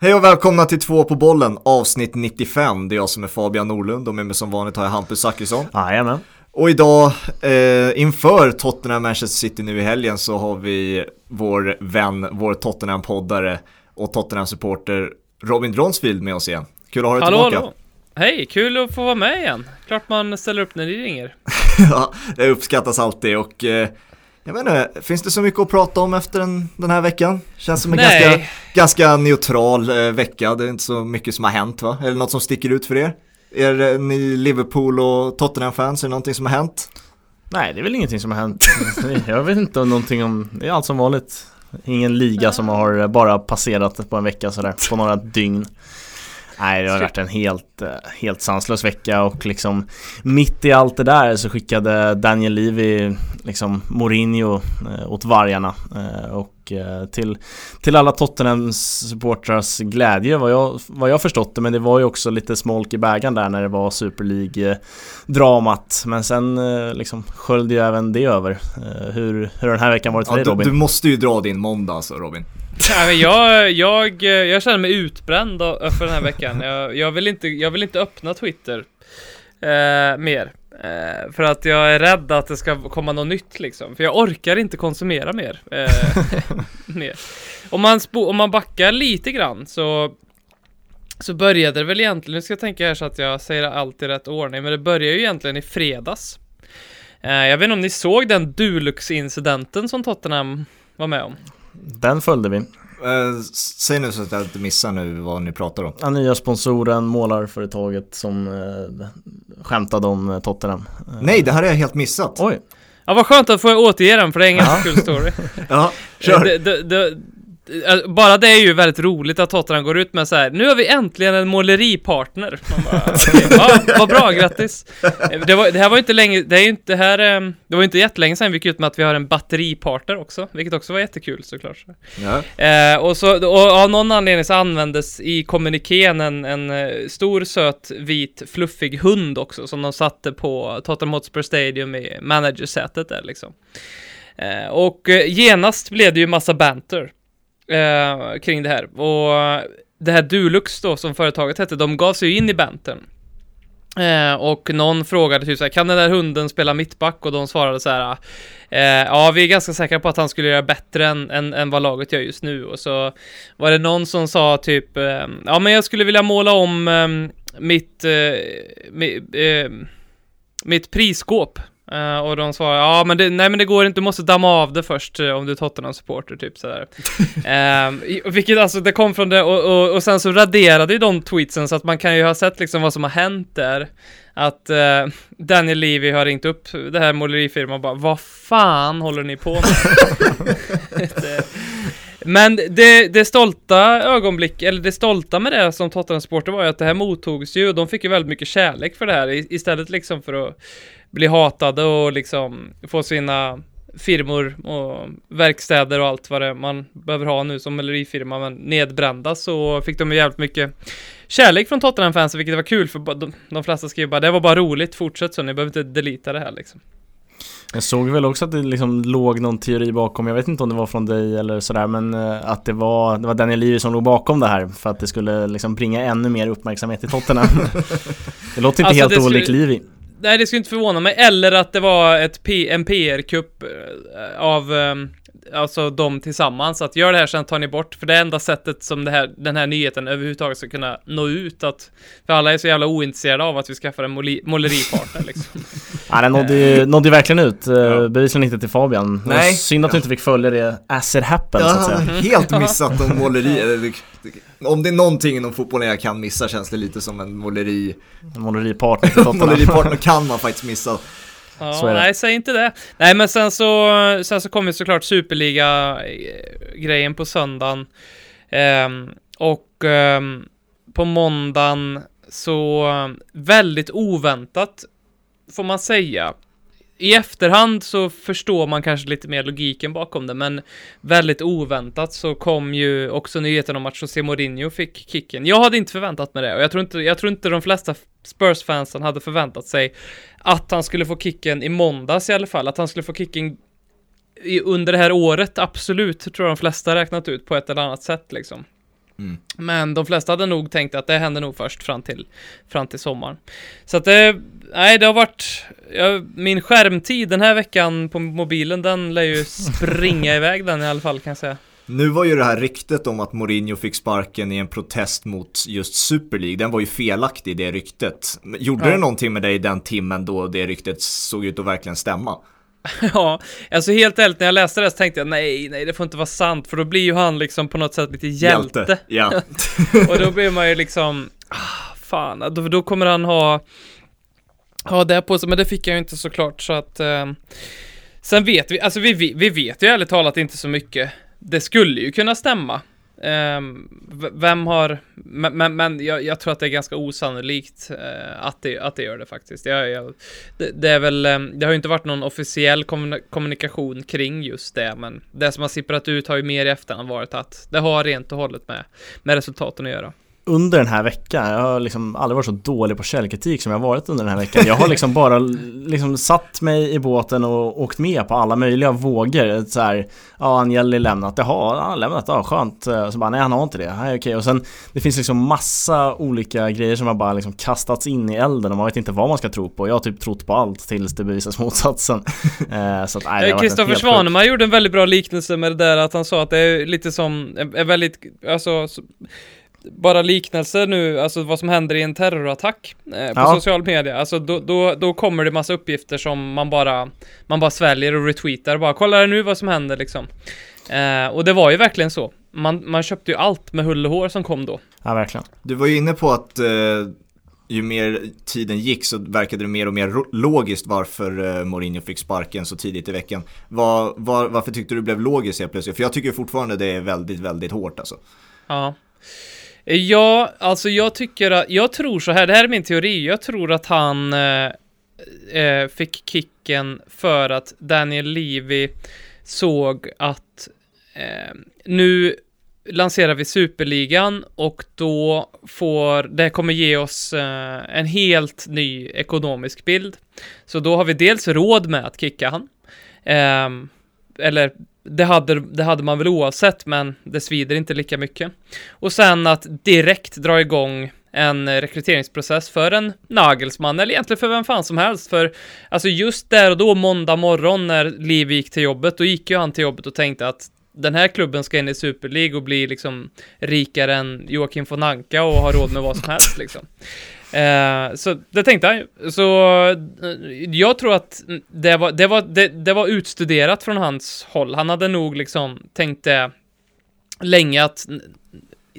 Hej och välkomna till två på bollen, avsnitt 95. Det är jag som är Fabian Norlund och med mig som vanligt har jag Hampus Zachrisson. Jajamän. Och idag, eh, inför Tottenham Manchester City nu i helgen så har vi vår vän, vår Tottenham-poddare och Tottenham-supporter Robin Dronsfield med oss igen. Kul att ha dig hallå, tillbaka. Hallå. Hej, kul att få vara med igen. Klart man ställer upp när ni ringer. ja, det uppskattas alltid och eh, jag vet inte, finns det så mycket att prata om efter den, den här veckan? Känns som en Nej. ganska, ganska neutral eh, vecka, det är inte så mycket som har hänt va? Är det något som sticker ut för er? Är ni Liverpool och Tottenham-fans, är det någonting som har hänt? Nej, det är väl ingenting som har hänt. Jag vet inte om någonting om, det är allt som vanligt. Ingen liga som har bara passerat på en vecka sådär, på några dygn. Nej, det har varit en helt, eh, helt sanslös vecka och liksom mitt i allt det där så skickade Daniel Levy liksom Mourinho eh, åt vargarna eh, och till, till alla Tottenhams supportrars glädje vad jag, vad jag förstått det men det var ju också lite smolk i bägaren där när det var Super League-dramat men sen liksom sköljde ju även det över. Hur, hur har den här veckan varit för Ja, dig du, Robin? du måste ju dra din måndag alltså Robin. Nej, jag, jag, jag känner mig utbränd för den här veckan. Jag, jag, vill, inte, jag vill inte öppna Twitter eh, mer. Eh, för att jag är rädd att det ska komma något nytt liksom. För jag orkar inte konsumera mer. Eh, mer. Om, man om man backar lite grann så så började det väl egentligen, nu ska jag tänka här så att jag säger allt i rätt ordning, men det började ju egentligen i fredags. Eh, jag vet inte om ni såg den Dulux-incidenten som Tottenham var med om? Den följde vi. Eh, säg nu så att jag inte missar nu vad ni pratar om. Den nya sponsoren, målarföretaget som eh, skämtade om eh, Tottenham. Eh, Nej, det här har jag helt missat. Oj! Ja, vad skönt att få återge den, för det är en ganska Ja. kul story. Ja, kör. Det, det, det, äh, bara det är ju väldigt roligt att Tottenham går ut med så här. nu har vi äntligen en måleripartner. Man bara, okej, ja, vad bra, grattis. Det, var, det här var inte länge, det är inte, det här, eh, det var inte jättelänge sedan vi gick ut med att vi har en batteripartner också, vilket också var jättekul såklart. Ja. Eh, och, så, och av någon anledning så användes i kommunikén en, en eh, stor söt vit fluffig hund också som de satte på Tottenham Hotspur Stadium i managersätet där liksom. Eh, och eh, genast blev det ju massa banter eh, kring det här. Och det här Dulux då som företaget hette, de gav sig ju in i bantern. Eh, och någon frågade typ såhär, kan den där hunden spela mittback? Och de svarade så här, eh, ja vi är ganska säkra på att han skulle göra bättre än, än, än vad laget gör just nu. Och så var det någon som sa typ, eh, ja men jag skulle vilja måla om eh, mitt, eh, mi, eh, mitt prisskåp. Eh, och de svarade, ja men det, nej men det går inte, du måste damma av det först eh, om du är Tottenham-supporter, typ sådär. I- vilket alltså, det kom från det, och, och, och sen så raderade ju de tweetsen så att man kan ju ha sett liksom vad som har hänt där. Att eh, Daniel Levy har ringt upp det här målerifirman och bara, vad fan håller ni på med? men det, det stolta ögonblick, eller det stolta med det som Tottenham supporter var ju att det här mottogs ju och de fick ju väldigt mycket kärlek för det här istället liksom för att bli hatade och liksom få sina firmor och verkstäder och allt vad det är man behöver ha nu som målerifirma men nedbrända så fick de ju jävligt mycket kärlek från Tottenham-fansen vilket var kul för de, de flesta skrev bara det var bara roligt, fortsätt så ni behöver inte delita det här liksom. Jag såg väl också att det liksom låg någon teori bakom, jag vet inte om det var från dig eller sådär men eh, att det var, det var Daniel Levy som låg bakom det här för att det skulle liksom bringa ännu mer uppmärksamhet till Tottenham. det låter inte Alltså, helt det skulle- olikt Levy. Nej, det skulle inte förvåna mig. Eller att det var ett P- en PR-kupp eh, av um, alltså de tillsammans. Att gör det här sen tar ni bort. För det är enda sättet som det här, den här nyheten överhuvudtaget ska kunna nå ut. Att, för alla är så jävla ointresserade av att vi skaffar en måleripartner liksom. Ja, den nådde ju, nådde ju verkligen ut, eh, Ja. bevisligen inte till Fabian. Nej. Synd att du inte fick följa det as it happened Jag så att säga. helt missat om måleri. Om det är någonting inom fotbollen jag kan missa känns det lite som en måleri. En måleripartner till Tottenham. Måleripartner kan man faktiskt missa. Ja, nej, säg inte det. Nej, men sen så, sen så kom ju såklart Superliga-grejen på söndagen. Ehm, och ehm, på måndagen så väldigt oväntat, får man säga. I efterhand så förstår man kanske lite mer logiken bakom det, men väldigt oväntat så kom ju också nyheten om att José Mourinho fick kicken. Jag hade inte förväntat mig det, och jag tror inte, jag tror inte de flesta Spurs-fansen hade förväntat sig att han skulle få kicken i måndags i alla fall, att han skulle få kicken i, under det här året, absolut, tror jag de flesta räknat ut på ett eller annat sätt liksom. Mm. Men de flesta hade nog tänkt att det händer nog först fram till, fram till sommaren. Så att det, nej det har varit, ja, min skärmtid den här veckan på mobilen den lär ju springa iväg den i alla fall kan jag säga. Nu var ju det här ryktet om att Mourinho fick sparken i en protest mot just Super League, den var ju felaktig det ryktet. Gjorde Ja. det någonting med dig den timmen då det ryktet såg ut att verkligen stämma? Ja, alltså helt ärligt när jag läste det så tänkte jag nej, nej det får inte vara sant för då blir ju han liksom på något sätt lite hjälte. Ja. Och då blir man ju liksom, ah, fan, då, då kommer han ha, ha det på sig, men det fick jag ju inte såklart så att eh, Sen vet vi, alltså vi, vi, vi vet ju ärligt talat inte så mycket. Det skulle ju kunna stämma. Ehm, vem har, men, men, men jag, jag tror att det är ganska osannolikt eh, att, det, att det gör det faktiskt. Jag, jag, det, det är väl, ehm, det har ju inte varit någon officiell kommun- kommunikation kring just det, men det som har sipprat ut har ju mer i efterhand varit att det har rent och hållet med, med resultaten att göra under den här veckan, jag har liksom aldrig varit så dålig på källkritik som jag varit under den här veckan. Jag har liksom bara liksom satt mig i båten och åkt med på alla möjliga vågor. Så här, ja, Agnelli lämnat, jaha, han har lämnat, ja skönt. Så bara, nej han har inte det, nej okej. Och sen, det finns liksom massa olika grejer som har bara liksom kastats in i elden och man vet inte vad man ska tro på. Jag har typ trott på allt tills det bevisas motsatsen. Eh, så att, nej, en Kristoffer helt sjuk- Svanemar gjorde en väldigt bra liknelse med det där att han sa att det är lite som, är är väldigt, alltså så- bara liknelse nu, alltså vad som händer i en terrorattack eh, på Ja. social media. Alltså då, då, då kommer det massa uppgifter som man bara, man bara sväljer och retweetar. Bara kolla nu vad som händer liksom. Eh, och det var ju verkligen så. Man, man köpte ju allt med hull och hår som kom då. Ja, verkligen. Du var ju inne på att eh, ju mer tiden gick så verkade det mer och mer logiskt varför eh, Mourinho fick sparken så tidigt i veckan. Var, var, varför tyckte du det blev logiskt helt plötsligt? För jag tycker fortfarande det är väldigt, väldigt hårt alltså. Ja. Ja, alltså jag tycker att, jag tror så här, det här är min teori, jag tror att han eh, eh fick kicken för att Daniel Levy såg att eh, nu lanserar vi superligan och då får, det kommer ge oss eh, en helt ny ekonomisk bild. Så då har vi dels råd med att kicka han. Eh, eller det hade, det hade man väl oavsett, men det svider inte lika mycket. Och sen att direkt dra igång en rekryteringsprocess för en Nagelsman, eller egentligen för vem fan som helst. För alltså just där och då, måndag morgon när Liv gick till jobbet, då gick ju han till jobbet och tänkte att den här klubben ska in i Super League och bli liksom rikare än Joakim von Anka och ha råd med vad som helst liksom. Eh, så det tänkte han ju. Så eh, jag tror att det var, det, var, det, det var utstuderat från hans håll. Han hade nog liksom tänkt det länge att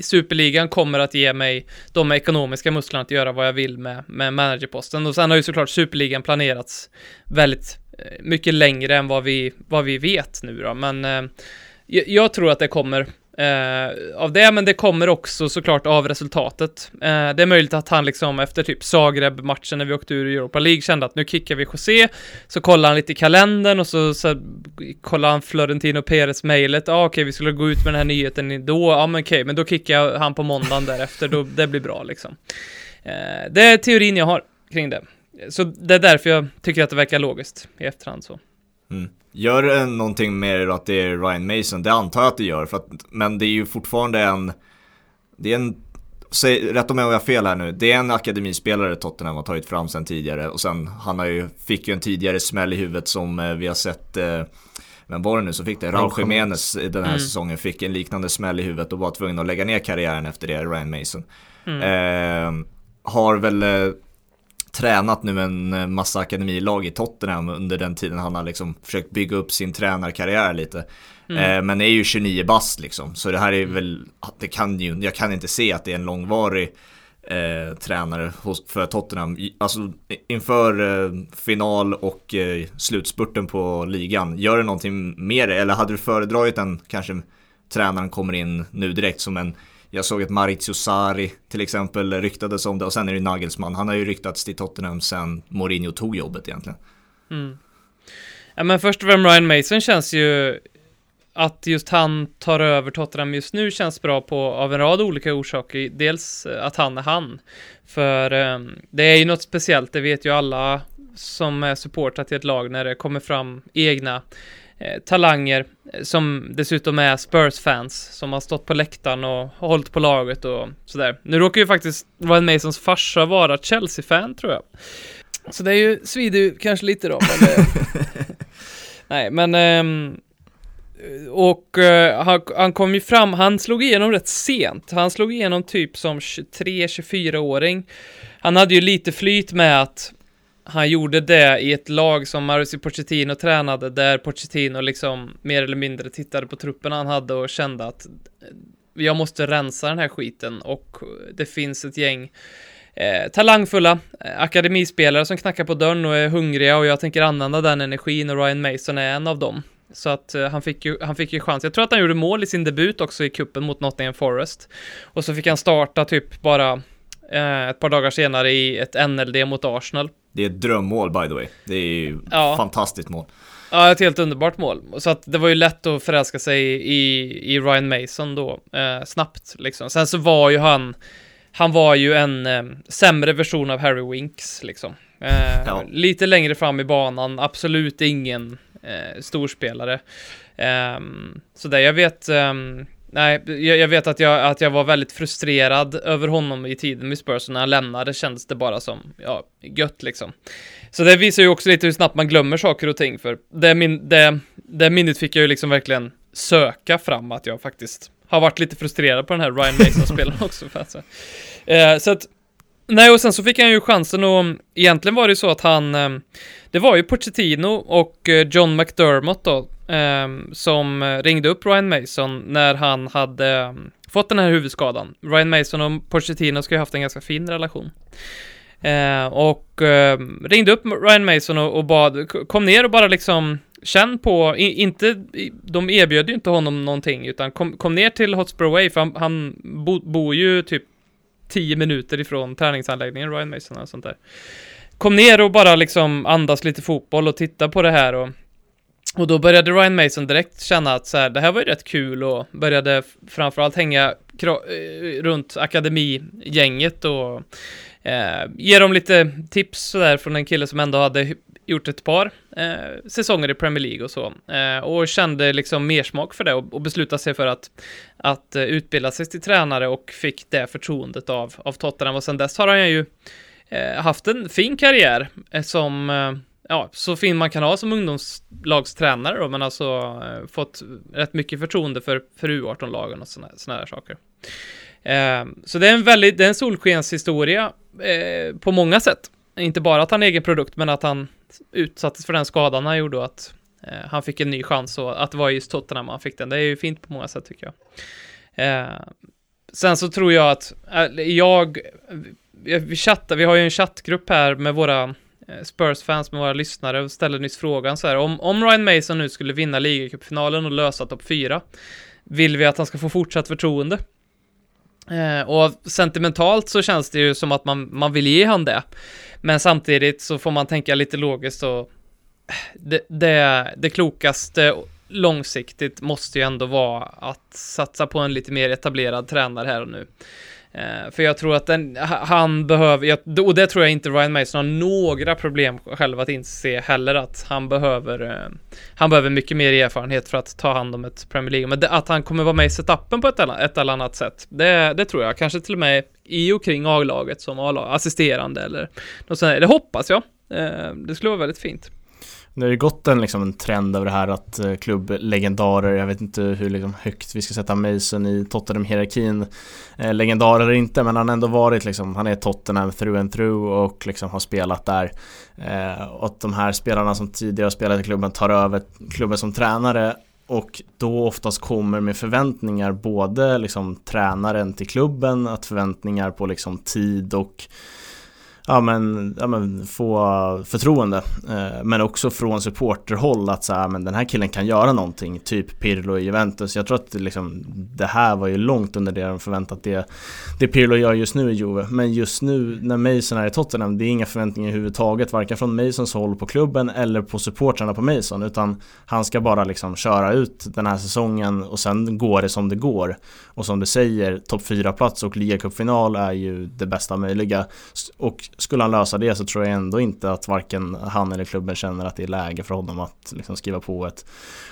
Superligan kommer att ge mig de ekonomiska musklerna att göra vad jag vill med, med managerposten. Och sen har ju såklart Superligan planerats väldigt eh, mycket längre än vad vi, vad vi vet nu då. Men eh, jag, jag tror att det kommer eh, av det, men det kommer också såklart av resultatet. Eh, det är möjligt att han liksom efter typ Zagreb-matchen när vi åkte ur Europa League kände att nu kickar vi José, så kollar han lite i kalendern och så, så kollar han Florentino Perez mejlet, ja ah, okej vi skulle gå ut med den här nyheten då, ja men okej, men då kickar jag han på måndagen därefter, då, det blir bra liksom. Eh, det är teorin jag har kring det. Så det är därför jag tycker att det verkar logiskt i efterhand så. Mm. Gör det någonting med att det är Ryan Mason? Det antar jag att det gör, för att, men det är ju fortfarande en, det är en, säg, rätt om jag har fel här nu, det är en akademispelare Tottenham har tagit fram sen tidigare och sen han har ju, fick ju en tidigare smäll i huvudet som eh, vi har sett eh, vem var det nu som fick det? Raúl Jiménez i den här Mm. säsongen fick en liknande smäll i huvudet och var tvungen att lägga ner karriären efter det, Ryan Mason. Mm. Eh, har väl eh, tränat nu en eh, massa akademilag i Tottenham under den tiden han har liksom försökt bygga upp sin tränarkarriär lite. Mm. Eh, men är ju 29 bast liksom, så det här är väl, det kan ju, jag kan inte se att det är en långvarig eh, tränare hos, för Tottenham. Alltså inför eh, final och eh, slutspurten på ligan, gör det någonting mer eller hade du föredragit en kanske tränaren kommer in nu direkt som en jag såg att Maurizio Sarri till exempel ryktades om det och sen är det Nagelsmann. Han har ju ryktats till Tottenham sen Mourinho tog jobbet egentligen. Mm. Ja, men först och främst Ryan Mason känns ju att just han tar över Tottenham just nu känns bra på av en rad olika orsaker. Dels att han är han. För eh, det är ju något speciellt, det vet ju alla som är supportrar till ett lag när det kommer fram egna talanger eh, som dessutom är Spurs-fans som har stått på läktaren och hållit på laget och sådär. Nu råkar ju faktiskt Ryan Masons farsa vara Chelsea-fan tror jag. Så det är ju, svider ju kanske lite då. Men, eh, nej, men ehm, och eh, han, han kom ju fram, han slog igenom rätt sent. Han slog igenom typ som 23-24-åring. Han hade ju lite flyt med att han gjorde det i ett lag som Mauricio Pochettino tränade, där Pochettino liksom mer eller mindre tittade på truppen han hade och kände att eh, jag måste rensa den här skiten och det finns ett gäng eh, talangfulla eh, akademispelare som knackar på dörren och är hungriga och jag tänker använda den energin och Ryan Mason är en av dem. Så att eh, han, fick ju, han fick ju chans. Jag tror att han gjorde mål i sin debut också i kuppen mot Nottingham Forest. Och så fick han starta typ bara eh, ett par dagar senare i ett NLD mot Arsenal. Det är ett drömmål by the way. Det är ju Ja. fantastiskt mål. Ja, ett helt underbart mål. Så att det var ju lätt att förälska sig i, i Ryan Mason då, eh, snabbt liksom. Sen så var ju han, han var ju en eh, sämre version av Harry Winks liksom. Eh, Ja. Lite längre fram i banan, absolut ingen eh, storspelare. Ehm, så där, jag vet, ehm, nej, jag, jag vet att jag, att jag var väldigt frustrerad över honom i tiden med Spurs, och när han lämnade kändes det bara som, ja, gött liksom. Så det visar ju också lite hur snabbt man glömmer saker och ting, för det, min, det, det minnet fick jag ju liksom verkligen söka fram att jag faktiskt har varit lite frustrerad på den här Ryan Mason-spelaren också. För att, så. Eh, så att, nej och sen så fick han ju chansen och egentligen var det ju så att han, eh, det var ju Pochettino och eh, John McDermott då, Ehm, som ringde upp Ryan Mason när han hade eh, fått den här huvudskadan. Ryan Mason och Pochettino ska ju haft en ganska fin relation. Eh, och eh, ringde upp Ryan Mason och, och bad, kom ner och bara liksom känn på, i, inte, de erbjöd ju inte honom någonting, utan kom, kom ner till Hotspur Way, för han, han bo, bor ju typ 10 minuter ifrån träningsanläggningen, Ryan Mason och sånt där. Kom ner och bara liksom andas lite fotboll och titta på det här och och då började Ryan Mason direkt känna att så här, det här var ju rätt kul och började framförallt hänga eh, runt akademigänget och eh, ge dem lite tips sådär från en kille som ändå hade gjort ett par eh, säsonger i Premier League och så. Eh, och kände liksom mersmak för det och, och beslutade sig för att, att eh, utbilda sig till tränare och fick det förtroendet av, av Tottenham. Och sen dess har han ju eh, haft en fin karriär eh, som eh, ja, så fin man kan ha som ungdomslagstränare då, men alltså eh, fått rätt mycket förtroende för, för U18-lagen och sådana här saker. Eh, så det är en väldigt, det är en solskenshistoria eh, på många sätt. Inte bara att han är egen produkt, men att han utsattes för den skadan han gjorde och att eh, han fick en ny chans och att det var just Tottenham han fick den. Det är ju fint på många sätt tycker jag. Eh, sen så tror jag att eh, jag, vi, chattar, vi har ju en chattgrupp här med våra Eh, Spurs-fans med våra lyssnare och ställde nyss frågan så här, om, om Ryan Mason nu skulle vinna ligacupfinalen och lösa topp 4, vill vi att han ska få fortsatt förtroende? Eh, och sentimentalt så känns det ju som att man, man vill ge han det. Men samtidigt så får man tänka lite logiskt och eh, det, det, det klokaste långsiktigt måste ju ändå vara att satsa på en lite mer etablerad tränare här och nu. Eh, för jag tror att den, han behöver, jag, och det tror jag inte Ryan Mason har några problem själv att inse heller att han behöver, eh, han behöver mycket mer erfarenhet för att ta hand om ett Premier League. Men det, att han kommer vara med i setupen på ett, eller- ett eller annat sätt, det, det tror jag. Kanske till och med i och kring A-laget som A-lag, assisterande eller något sånt där. Det hoppas jag. Eh, det skulle vara väldigt fint. Det har ju gått en, liksom, en trend över det här att eh, klubblegendarer, jag vet inte hur liksom, högt vi ska sätta Mason i Tottenham-hierarkin eh, Legendar eller inte, men han har ändå varit liksom, han är Tottenham through and through och liksom har spelat där. Eh, Och att de här spelarna som tidigare har spelat i klubben tar över klubben som tränare och då oftast kommer med förväntningar både liksom tränaren till klubben, att förväntningar på liksom tid och ja men, ja, men få förtroende. Eh, men också från supporterhåll att så här, men den här killen kan göra någonting, typ Pirlo i Juventus. Jag tror att det, liksom, det här var ju långt under det de förväntat det, det Pirlo gör just nu i Juve. Men just nu när Mason är i Tottenham, det är inga förväntningar överhuvudtaget, varken från Masons håll på klubben eller på supportrarna på Mason, utan han ska bara liksom köra ut den här säsongen och sen går det som det går. Och som du säger, topp 4-plats och ligacupfinal är ju det bästa möjliga. Och skulle han lösa det så tror jag ändå inte att varken han eller klubben känner att det är läge för honom att liksom skriva på ett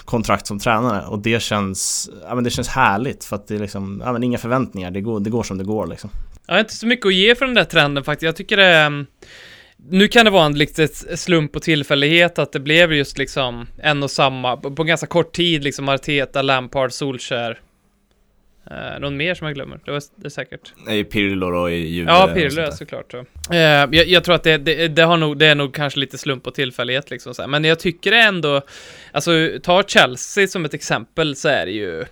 kontrakt som tränare och det känns, ja, men det känns härligt för att det är liksom, ja, men inga förväntningar, det går, det går som det går liksom. Jag har inte så mycket att ge för den där trenden faktiskt. Jag tycker det är nu kan det vara en litet slump och tillfällighet att det blev just liksom en och samma, på ganska kort tid liksom Arteta, Lampard, Solskär. Eh, någon mer som jag glömmer? Det var det säkert. Nej, Pirlo då i Juve. Ja, Pirlo såklart. Så. Eh, jag, jag, tror att det, det, det, har nog, det är nog kanske lite slump och tillfällighet liksom så här. Men jag tycker ändå, alltså ta Chelsea som ett exempel så är det ju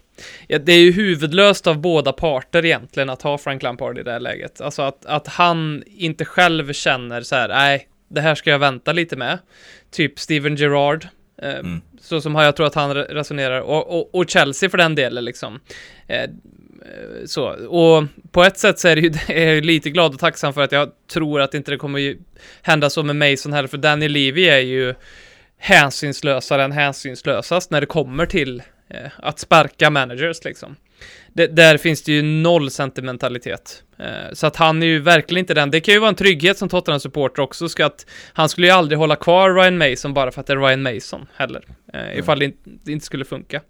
Ja, det är ju huvudlöst av båda parter egentligen att ha Frank Lampard i det här läget. Alltså att, att han inte själv känner så här, nej, det här ska jag vänta lite med. Typ Steven Gerrard. Eh, mm. Så som jag tror att han resonerar. Och, och, och Chelsea för den delen liksom. Eh, eh så, och på ett sätt så är det ju, är jag lite glad och tacksam för att jag tror att inte det kommer hända så med Mason heller, för Danny Levy är ju hänsynslösare än hänsynslösast när det kommer till att sparka managers liksom. Det, där finns det ju noll sentimentalitet. Eh, så att han är ju verkligen inte den. Det kan ju vara en trygghet som Tottenham-supporter också, ska att han skulle ju aldrig hålla kvar Ryan Mason bara för att det är Ryan Mason heller. Eh, mm. Ifall det inte, skulle funka.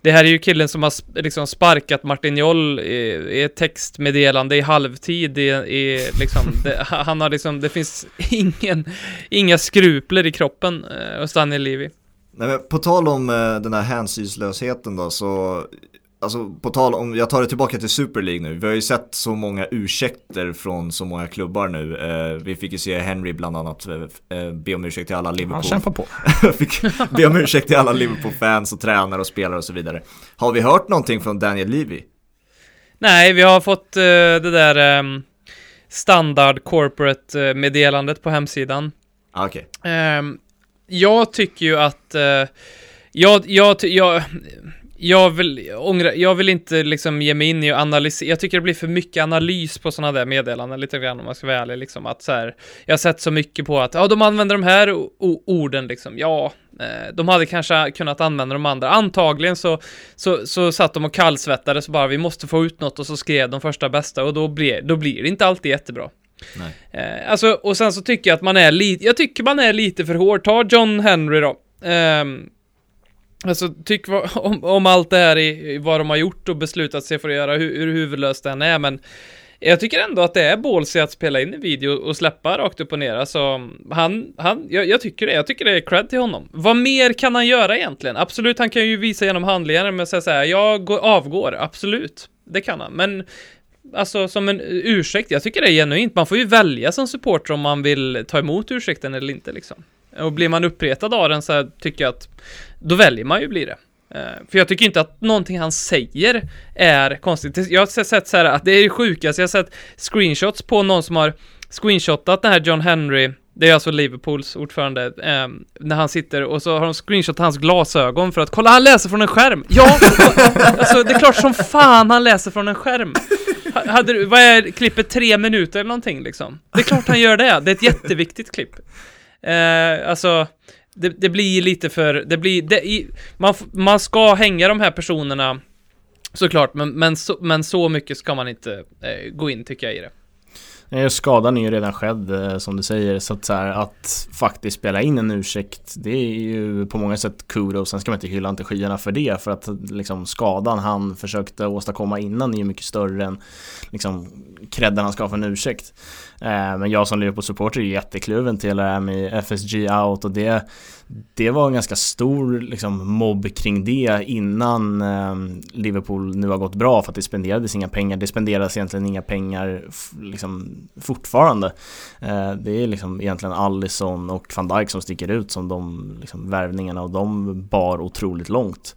Det här är ju killen som har liksom sparkat Martin Joll i, i ett textmeddelande i halvtid i, i liksom, det, han har liksom, det finns ingen, inga skrupler i kroppen eh, hos Daniel Levy. Nej, men på tal om eh, den här hänsynslösheten då så Alltså på tal om, jag tar det tillbaka till Super League nu. Vi har ju sett så många ursäkter från så många klubbar nu. Eh, vi fick ju se Henry bland annat eh, eh be om ursäkt till alla Liverpool. Han kämpar på. fick be om ursäkt till alla Liverpool-fans och tränare och spelare och så vidare. Har vi hört någonting från Daniel Levy? Nej, vi har fått eh, det där um, standard corporate meddelandet på hemsidan. Ah, okej. Okay. Um, jag tycker ju att uh, jag, jag, jag, jag vill, ångra, jag vill inte liksom ge mig in i och analysera, jag tycker det blir för mycket analys på sådana där meddelanden lite grann om man ska vara ärlig liksom att så här, jag har sett så mycket på att, ja de använder de här orden liksom, ja, eh, de hade kanske kunnat använda de andra, antagligen så, så, så satt de och kallsvettades bara, vi måste få ut något och så skrev de första bästa och då blir, då blir det inte alltid jättebra. Nej. Eh, alltså, och sen så tycker jag att man är lite, jag tycker man är lite för hård, ta John Henry då. Um, Alltså, tyck om, om allt det här i, vad de har gjort och beslutat sig för att göra, hur, hur huvudlöst den är, men jag tycker ändå att det är ballsy att spela in en video och släppa rakt upp och ner. Alltså, han, han, jag, jag, tycker det. Jag tycker det är cred till honom. Vad mer kan han göra egentligen? Absolut, han kan ju visa genom handlingar med att säga så här, jag går, avgår, absolut. Det kan han, men alltså som en ursäkt, jag tycker det är genuint. Man får ju välja som supporter om man vill ta emot ursäkten eller inte liksom. Och blir man uppretad av den så här, tycker jag att då väljer man ju bli det. Eh, för jag tycker inte att någonting han säger är konstigt. Jag har sett så här att det är det sjukaste, jag har sett screenshots på någon som har screenshotat den här John Henry, det är alltså Liverpools ordförande, eh, när han sitter och så har de screenshotat hans glasögon för att kolla, han läser från en skärm! Ja! alltså det är klart som fan han läser från en skärm! Hade vad är klippet, tre minuter eller någonting liksom? Det är klart han gör det, det är ett jätteviktigt klipp. Eh, alltså, det, det, blir lite för, det blir, det, i, man, man ska hänga de här personerna såklart, men, men, så, men så mycket ska man inte eh, gå in tycker jag i det. Nej, skadan är ju redan skedd eh, som du säger så att, så här, att faktiskt spela in en ursäkt det är ju på många sätt kudos. Sen ska man inte hylla inte skyarna för det för att liksom skadan han försökte åstadkomma innan är ju mycket större än liksom credden han ska ha för en ursäkt. Eh, men jag som Liverpool-supporter är jättekluven till eh, det här med FSG out och det det var en ganska stor liksom, mobb kring det innan eh, Liverpool nu har gått bra för att det spenderades inga pengar. Det spenderas egentligen inga pengar liksom, fortfarande. Det är liksom egentligen Allison och van Dijk som sticker ut som de liksom, värvningarna och de bar otroligt långt.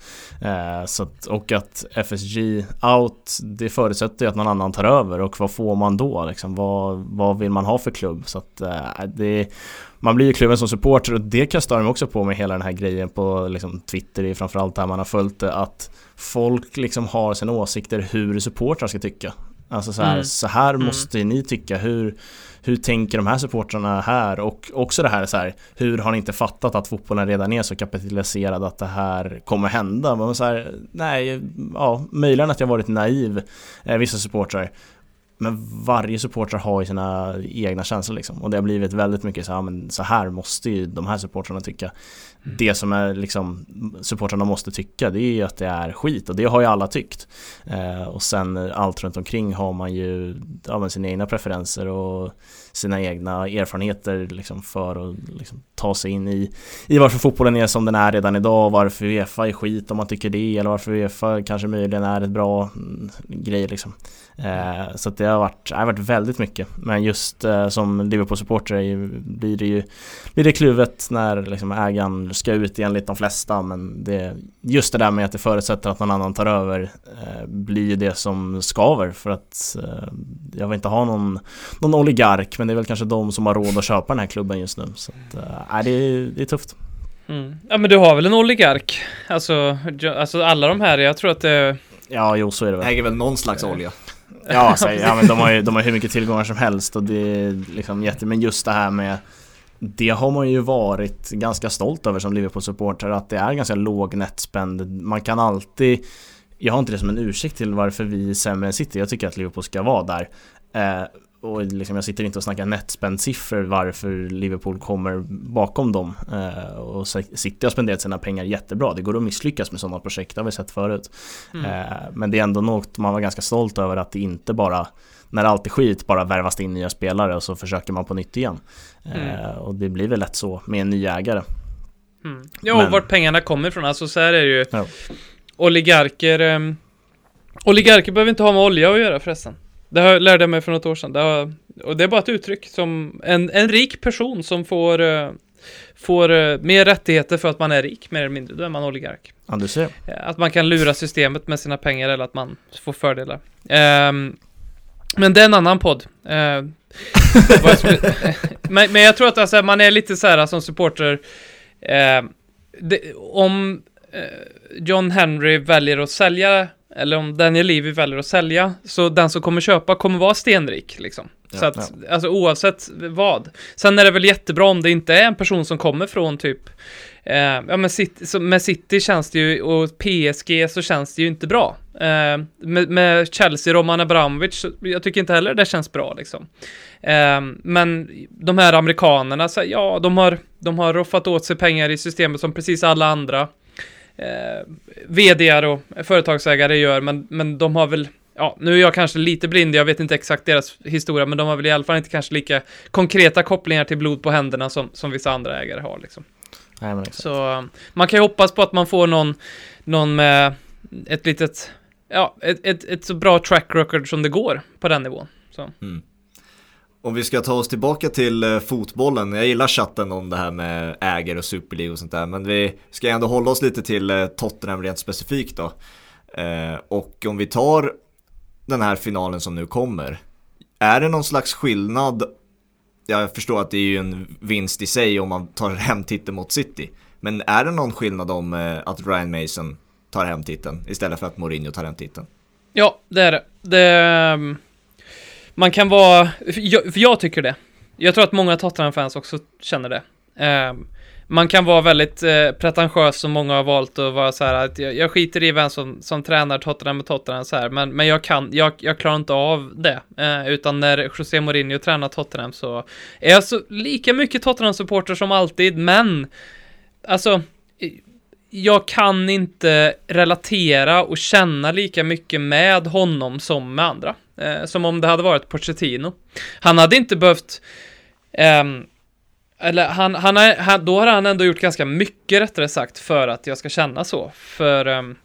Så att, och att FSG out, det förutsätter ju att någon annan tar över och vad får man då? Liksom, vad, vad vill man ha för klubb? Så att eh, det man blir ju kluven som supporter och det kastar de också på med hela den här grejen på liksom, Twitter framförallt där man har följt det att folk liksom har sina åsikter hur supportrar ska tycka. Alltså så här, mm. så här mm. måste ni tycka, hur, hur tänker de här supportrarna här? Och också det här, så här, hur har ni inte fattat att fotbollen redan är så kapitaliserad att det här kommer hända? Men så här, nej, ja, möjligen att jag varit naiv, eh, vissa supportrar men varje supporter har ju sina egna känslor liksom. Och det har blivit väldigt mycket så här, men så här måste ju de här supportrarna tycka. Mm. Det som är liksom supportrarna måste tycka det är ju att det är skit och det har ju alla tyckt. Eh, och sen allt runt omkring har man ju ja, sina egna preferenser och sina egna erfarenheter liksom för att liksom ta sig in i, i varför fotbollen är som den är redan idag, och varför Uefa är skit om man tycker det eller varför Uefa kanske möjligen är ett bra mm, grej liksom. Eh, så det har varit, det har varit väldigt mycket. Men just eh, som Liverpool-supporter blir det ju blir det kluvet när liksom ägaren ska ut enligt de flesta men det, just det där med att det förutsätter att någon annan tar över eh, blir ju det som skaver för att eh, jag vill inte ha någon, någon oligark men det är väl kanske de som har råd att köpa den här klubben just nu. Så att, eh, det, är, det är tufft. Mm. Ja men du har väl en oligark? Alltså, alltså alla de här, jag tror att det... Ja, jo så är det väl. Äger väl någon slags olja. Ja, alltså, ja men de har ju de har hur mycket tillgångar som helst och det är liksom jätte... Men just det här med det har man ju varit ganska stolt över som Liverpool-supporter att det är ganska låg netspend. Man kan alltid jag har inte det som en ursäkt till varför vi är sämre än City. Jag tycker att Liverpool ska vara där. Eh, och liksom jag sitter inte och snackar netspend-siffror varför Liverpool kommer bakom dem. Eh, och City har spenderat sina pengar jättebra. Det går att misslyckas med sådana projekt, det har vi sett förut. Mm. Eh, men det är ändå något man var ganska stolt över att det inte bara när allt är skit bara värvas in nya spelare och så försöker man på nytt igen. Mm. Eh, och det blir väl lätt så med en ny ägare. Mm. Ja, och Men... vart pengarna kommer ifrån. Alltså så här är det ju. Ja. Oligarker. Um, oligarker behöver inte ha med olja att göra förresten. Det har, lärde jag mig för något år sedan. Det har, och det är bara ett uttryck som en, en rik person som får, uh, får uh, mer rättigheter för att man är rik, mer eller mindre. Då är man oligark. Ja, du ser. Att man kan lura systemet med sina pengar eller att man får fördelar. Um, men det är en annan podd. Uh, men, men, jag tror att alltså, man är lite så här som supporter. Uh, det, om uh, John Henry väljer att sälja, eller om Daniel Levy väljer att sälja, så den som kommer köpa kommer vara stenrik liksom. Ja, så att, ja. alltså oavsett vad. Sen är det väl jättebra om det inte är en person som kommer från typ Eh, ja men City, med City känns det ju, och PSG så känns det ju inte bra. Eh, med, med, Chelsea, Roman Abramovic, jag tycker inte heller det känns bra liksom. Eh, men de här amerikanerna, så, ja, de har, de har roffat åt sig pengar i systemet som precis alla andra eh, vd och företagsägare gör, men, men de har väl Ja, nu är jag kanske lite blind, jag vet inte exakt deras historia, men de har väl i alla fall inte kanske lika konkreta kopplingar till blod på händerna som, som vissa andra ägare har liksom. Nej, men Så man kan ju hoppas på att man får någon, någon med ett litet, ja, ett, ett, ett så bra track record som det går på den nivån. Så. Mm. Om vi ska ta oss tillbaka till eh, fotbollen, jag gillar chatten om det här med ägare och Super och sånt där, men vi ska ändå hålla oss lite till eh, Tottenham rent specifikt då. Eh, och om vi tar den här finalen som nu kommer, är det någon slags skillnad jag förstår att det är ju en vinst i sig om man tar hem titeln mot City. Men är det någon skillnad om eh, att Ryan Mason tar hem titeln istället för att Mourinho tar hem titeln? Ja, det är det. det ehm, man kan vara, för jag, tycker det. Jag tror att många Tottenham-fans också känner det. Ehm, man kan vara väldigt eh, pretentiös som många har valt att vara så här att jag, jag skiter i vem som, som tränar Tottenham med Tottenham så här, men, men jag kan, jag, jag klarar inte av det. Eh, utan när José Mourinho tränar Tottenham så är jag så lika mycket Tottenham-supporter som alltid, men alltså jag kan inte relatera och känna lika mycket med honom som med andra. Eh, som om det hade varit Pochettino. Han hade inte behövt Um, eller han, han, är, han, då har han ändå gjort ganska mycket rättare sagt för att jag ska känna så. För um,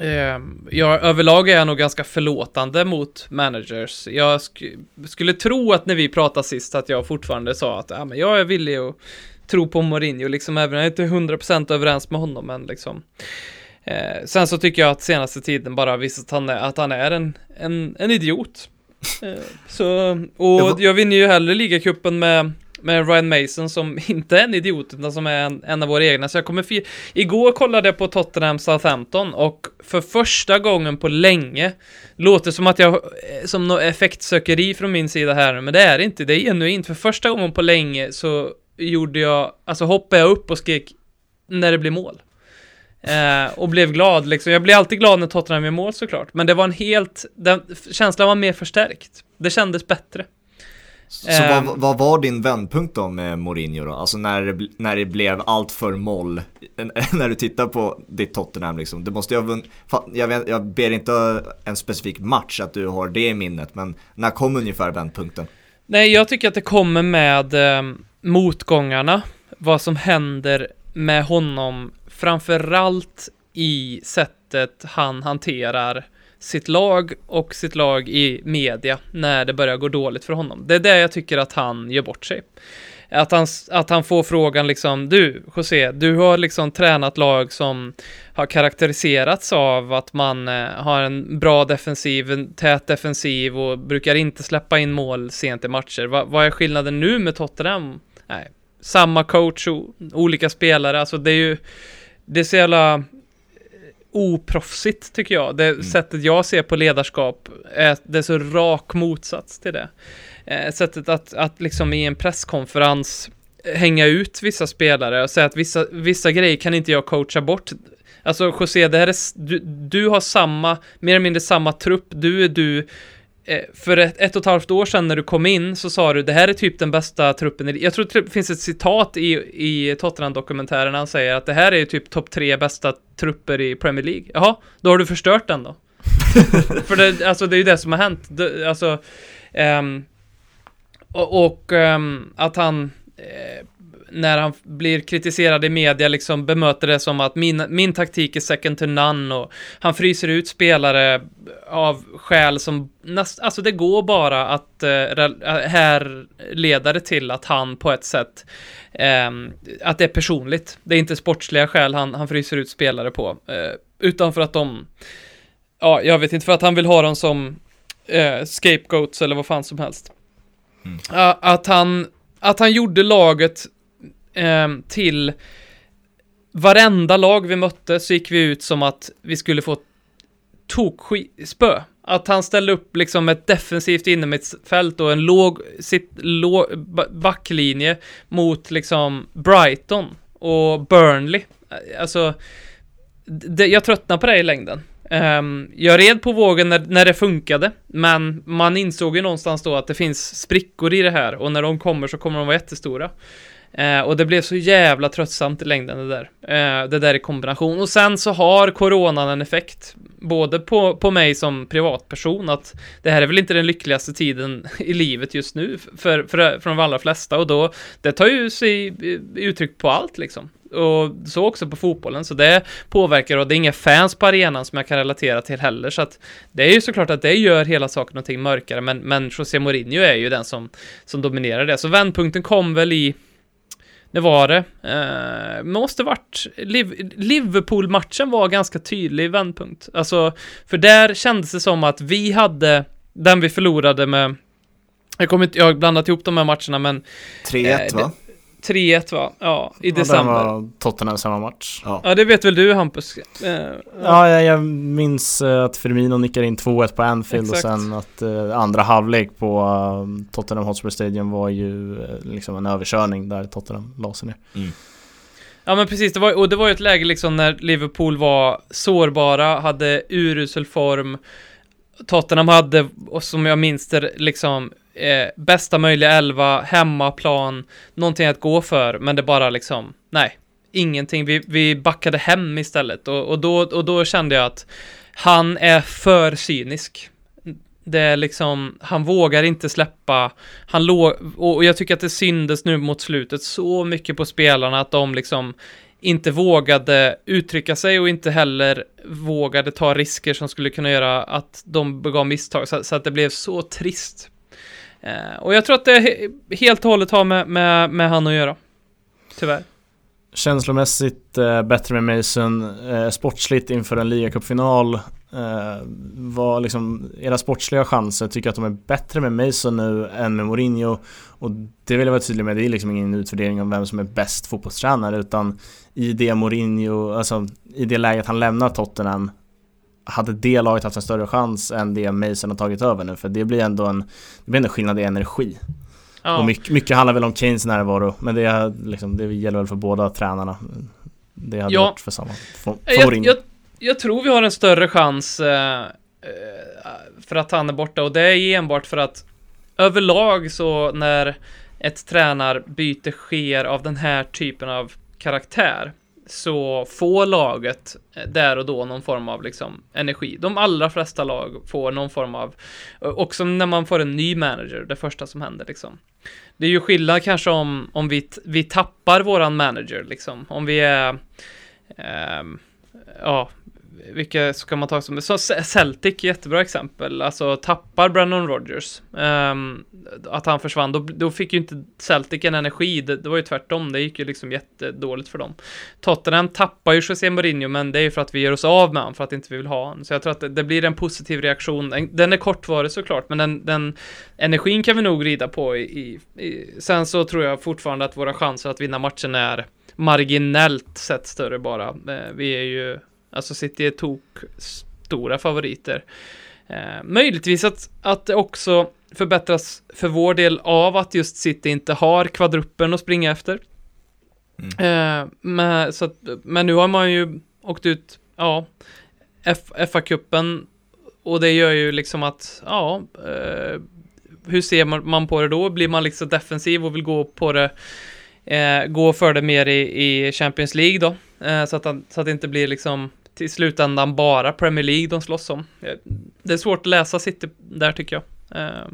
um, jag, överlag är jag nog ganska förlåtande mot managers. Jag sk skulle tro att när vi pratade sist att jag fortfarande sa att ja, men jag är villig att tro på Mourinho, liksom även om jag inte är 100% överens med honom, men liksom. Eh, sen så tycker jag att senaste tiden bara visat att han är, att han är en, en, en idiot. Eh, så, och jag vinner ju hellre ligacupen med med Ryan Mason som inte är en idiot utan som är en, en av våra egna. Så jag kommer fira... Igår kollade jag på Tottenham Southampton och för första gången på länge låter som att jag eh, som något effektsökeri från min sida här men det är det inte. Det är genuint. För första gången på länge så gjorde jag, alltså hoppade jag upp och skrek när det blir mål. Eh, och blev glad liksom. Jag blir alltid glad när Tottenham gör mål såklart. Men det var en helt, den, känslan var mer förstärkt. Det kändes bättre. Så Ehm. vad, vad var din vändpunkt då med Mourinho då? Alltså när det, när det blev allt för moll, när du tittar på ditt Tottenham liksom. Det måste fan, jag, vet, jag ber inte en specifik match att du har det i minnet, men när kom ungefär vändpunkten? Nej, jag tycker att det kommer med eh, motgångarna. Vad som händer med honom, framförallt i sättet han hanterar sitt lag och sitt lag i media när det börjar gå dåligt för honom. Det är det jag tycker att han gör bort sig. Att han, att han får frågan liksom, du José, du har liksom tränat lag som har karaktäriserats av att man eh, har en bra defensiv, en tät defensiv och brukar inte släppa in mål sent i matcher. Va, vad är skillnaden nu med Tottenham? Nej, samma coach och olika spelare, alltså det är ju, det är så jävla oproffsigt tycker jag. Det sättet jag ser på ledarskap är, det är så rak motsats till det. Eh, sättet att, att liksom i en presskonferens hänga ut vissa spelare och säga att vissa, vissa grejer kan inte jag coacha bort. Alltså José, det här är, du, du har samma, mer eller mindre samma trupp, du är du. Eh, för ett, ett och ett halvt år sedan när du kom in så sa du det här är typ den bästa truppen i Jag tror det finns ett citat i, i Tottenham-dokumentären han säger att det här är typ topp tre bästa trupper i Premier League. Jaha, då har du förstört den då. för det, alltså det är ju det som har hänt. Det, alltså, ehm, och, och ehm, att han eh, när han blir kritiserad i media liksom bemöter det som att min, min taktik är second to none och han fryser ut spelare av skäl som näst, alltså det går bara att eh, rel- här leda det till att han på ett sätt ehm, att det är personligt. Det är inte sportsliga skäl han, han fryser ut spelare på eh, utan för att de ja, jag vet inte, för att han vill ha dem som eh, scapegoats eller vad fan som helst. Mm. Att han, att han gjorde laget eh, till varenda lag vi mötte så gick vi ut som att vi skulle få tokspö. Att han ställde upp liksom ett defensivt innermittfält och en låg, sitt, låg backlinje mot liksom Brighton och Burnley. Alltså, det, jag tröttnar på det i längden. Um, jag red på vågen när, när det funkade, men man insåg ju någonstans då att det finns sprickor i det här och när de kommer så kommer de vara jättestora. Eh, och det blev så jävla tröttsamt i längden det där. Eh, det där i kombination. Och sen så har coronan en effekt, både på, på mig som privatperson, att det här är väl inte den lyckligaste tiden i livet just nu för, för, för de allra flesta och då, det tar ju sig uttryck på allt liksom. Och så också på fotbollen, så det påverkar och det är inga fans på arenan som jag kan relatera till heller, så att det är ju såklart att det gör hela saken någonting mörkare, men, men José Mourinho är ju den som, som dominerar det. Så vändpunkten kom väl i det var det. Eh, måste varit... Liv- Liverpool-matchen var ganska tydlig vändpunkt. Alltså, för där kändes det som att vi hade den vi förlorade med... Jag kommer inte... Jag har blandat ihop de här matcherna, men 3-1 Eh, va? 3-1 va? Ja, i Ja, december. var Tottenham samma match. Ja. Ja, det vet väl du Hampus? Eh, Ja, jag, jag minns eh, att Firmino nickar in 2-1 på Anfield Exakt. och sen att eh, andra halvlek på eh, Tottenham Hotspur Stadium var ju eh, liksom en överkörning där Tottenham la sig ner. Ja men precis, det var, och det var ju ett läge liksom när Liverpool var sårbara, hade urusel form. Tottenham hade, och som jag minns det, liksom eh, bästa möjliga elva, hemmaplan, någonting att gå för, men det bara liksom, nej, ingenting. Vi, vi backade hem istället och, och, då, och då kände jag att han är för cynisk. Det är liksom, han vågar inte släppa, han låg, och jag tycker att det syndes nu mot slutet så mycket på spelarna att de liksom inte vågade uttrycka sig och inte heller vågade ta risker som skulle kunna göra att de begav misstag, så, så att det blev så trist. Eh, och jag tror att det helt och hållet har med, med, med han att göra. Tyvärr. Känslomässigt eh, bättre med Mason, eh, sportsligt inför en ligacupfinal. Eh, vad liksom, era sportsliga chanser, tycker jag att de är bättre med Mason nu än med Mourinho. Och det vill jag vara tydlig med, det är liksom ingen utvärdering av vem som är bäst fotbollstränare utan i det Mourinho, alltså i det läget han lämnar Tottenham hade det laget haft en större chans än det Mason har tagit över nu för det blir ändå en, det blir ändå skillnad i energi. Ja. Och mycket, mycket handlar väl om Keynes närvaro, men det, är liksom, det gäller väl för båda tränarna. Det hade Ja. varit för samma för Jag, jag, jag tror vi har en större chans eh, eh, för att han är borta och det är enbart för att överlag så när ett tränarbyte sker av den här typen av karaktär så får laget eh, där och då någon form av liksom energi. De allra flesta lag får någon form av, eh, också när man får en ny manager, det första som händer liksom. Det är ju skillnad kanske om, om vi, vi tappar våran manager liksom, om vi är eh, ja, vilka ska man ta som? Så Celtic, jättebra exempel. Alltså tappar Brandon Rogers. um, ehm, att han försvann, då, då fick ju inte Celtic en energi. Det, det var ju tvärtom, det gick ju liksom jättedåligt för dem. Tottenham tappar ju José Mourinho, men det är ju för att vi gör oss av med honom, för att inte vi vill ha honom. Så jag tror att det, det blir en positiv reaktion. Den, är kortvarig såklart, men den, den energin kan vi nog rida på i, i, i. Sen så tror jag fortfarande att våra chanser att vinna matchen är marginellt sett större bara. Eh, vi är ju, alltså City är tok stora favoriter. Eh, möjligtvis att, att det också förbättras för vår del av att just City inte har kvadruppen att springa efter. Eh, men, så att, men nu har man ju åkt ut, ja, FA-cupen och det gör ju liksom att, ja, eh, hur ser man, på det då? Blir man liksom defensiv och vill gå på det eh, gå för det mer i, i Champions League då. Eh, så, att, så att det inte blir liksom till slutändan bara Premier League de slåss om. Eh, det är svårt att läsa City där tycker jag. Eh,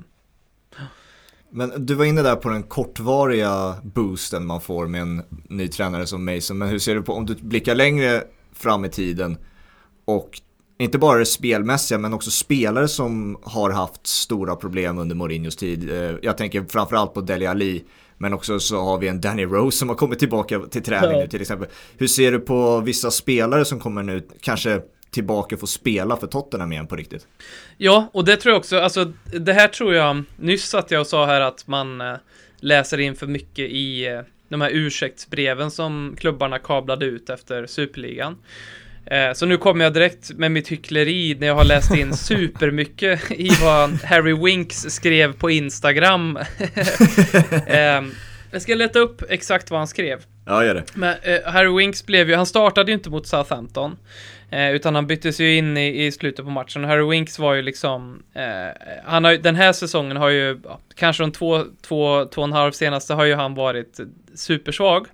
men du var inne där på den kortvariga boosten man får med en ny tränare som Mason. Men hur ser du på, om du blickar längre fram i tiden och inte bara det spelmässiga men också spelare som har haft stora problem under Mourinhos tid. Eh, jag tänker framförallt på Dele Alli. Men också så har vi en Danny Rose som har kommit tillbaka till träning nu till exempel. Hur ser du på vissa spelare som kommer nu kanske tillbaka och få spela för Tottenham igen på riktigt? Ja, och det tror jag också, alltså det här tror jag, nyss att jag sa här att man eh, läser in för mycket i eh, de här ursäktsbreven som klubbarna kablade ut efter Superligan. Eh, så nu kommer jag direkt med mitt hyckleri när jag har läst in supermycket i vad Harry Winks skrev på Instagram. eh, jag ska leta upp exakt vad han skrev. Ja, gör det. Men eh, Harry Winks blev ju, han startade ju inte mot Southampton. Eh, utan han byttes ju in i, i slutet på matchen. Harry Winks var ju liksom, eh, han har den här säsongen har ju, ja, kanske de två, två, två och en halv senaste har ju han varit supersvag.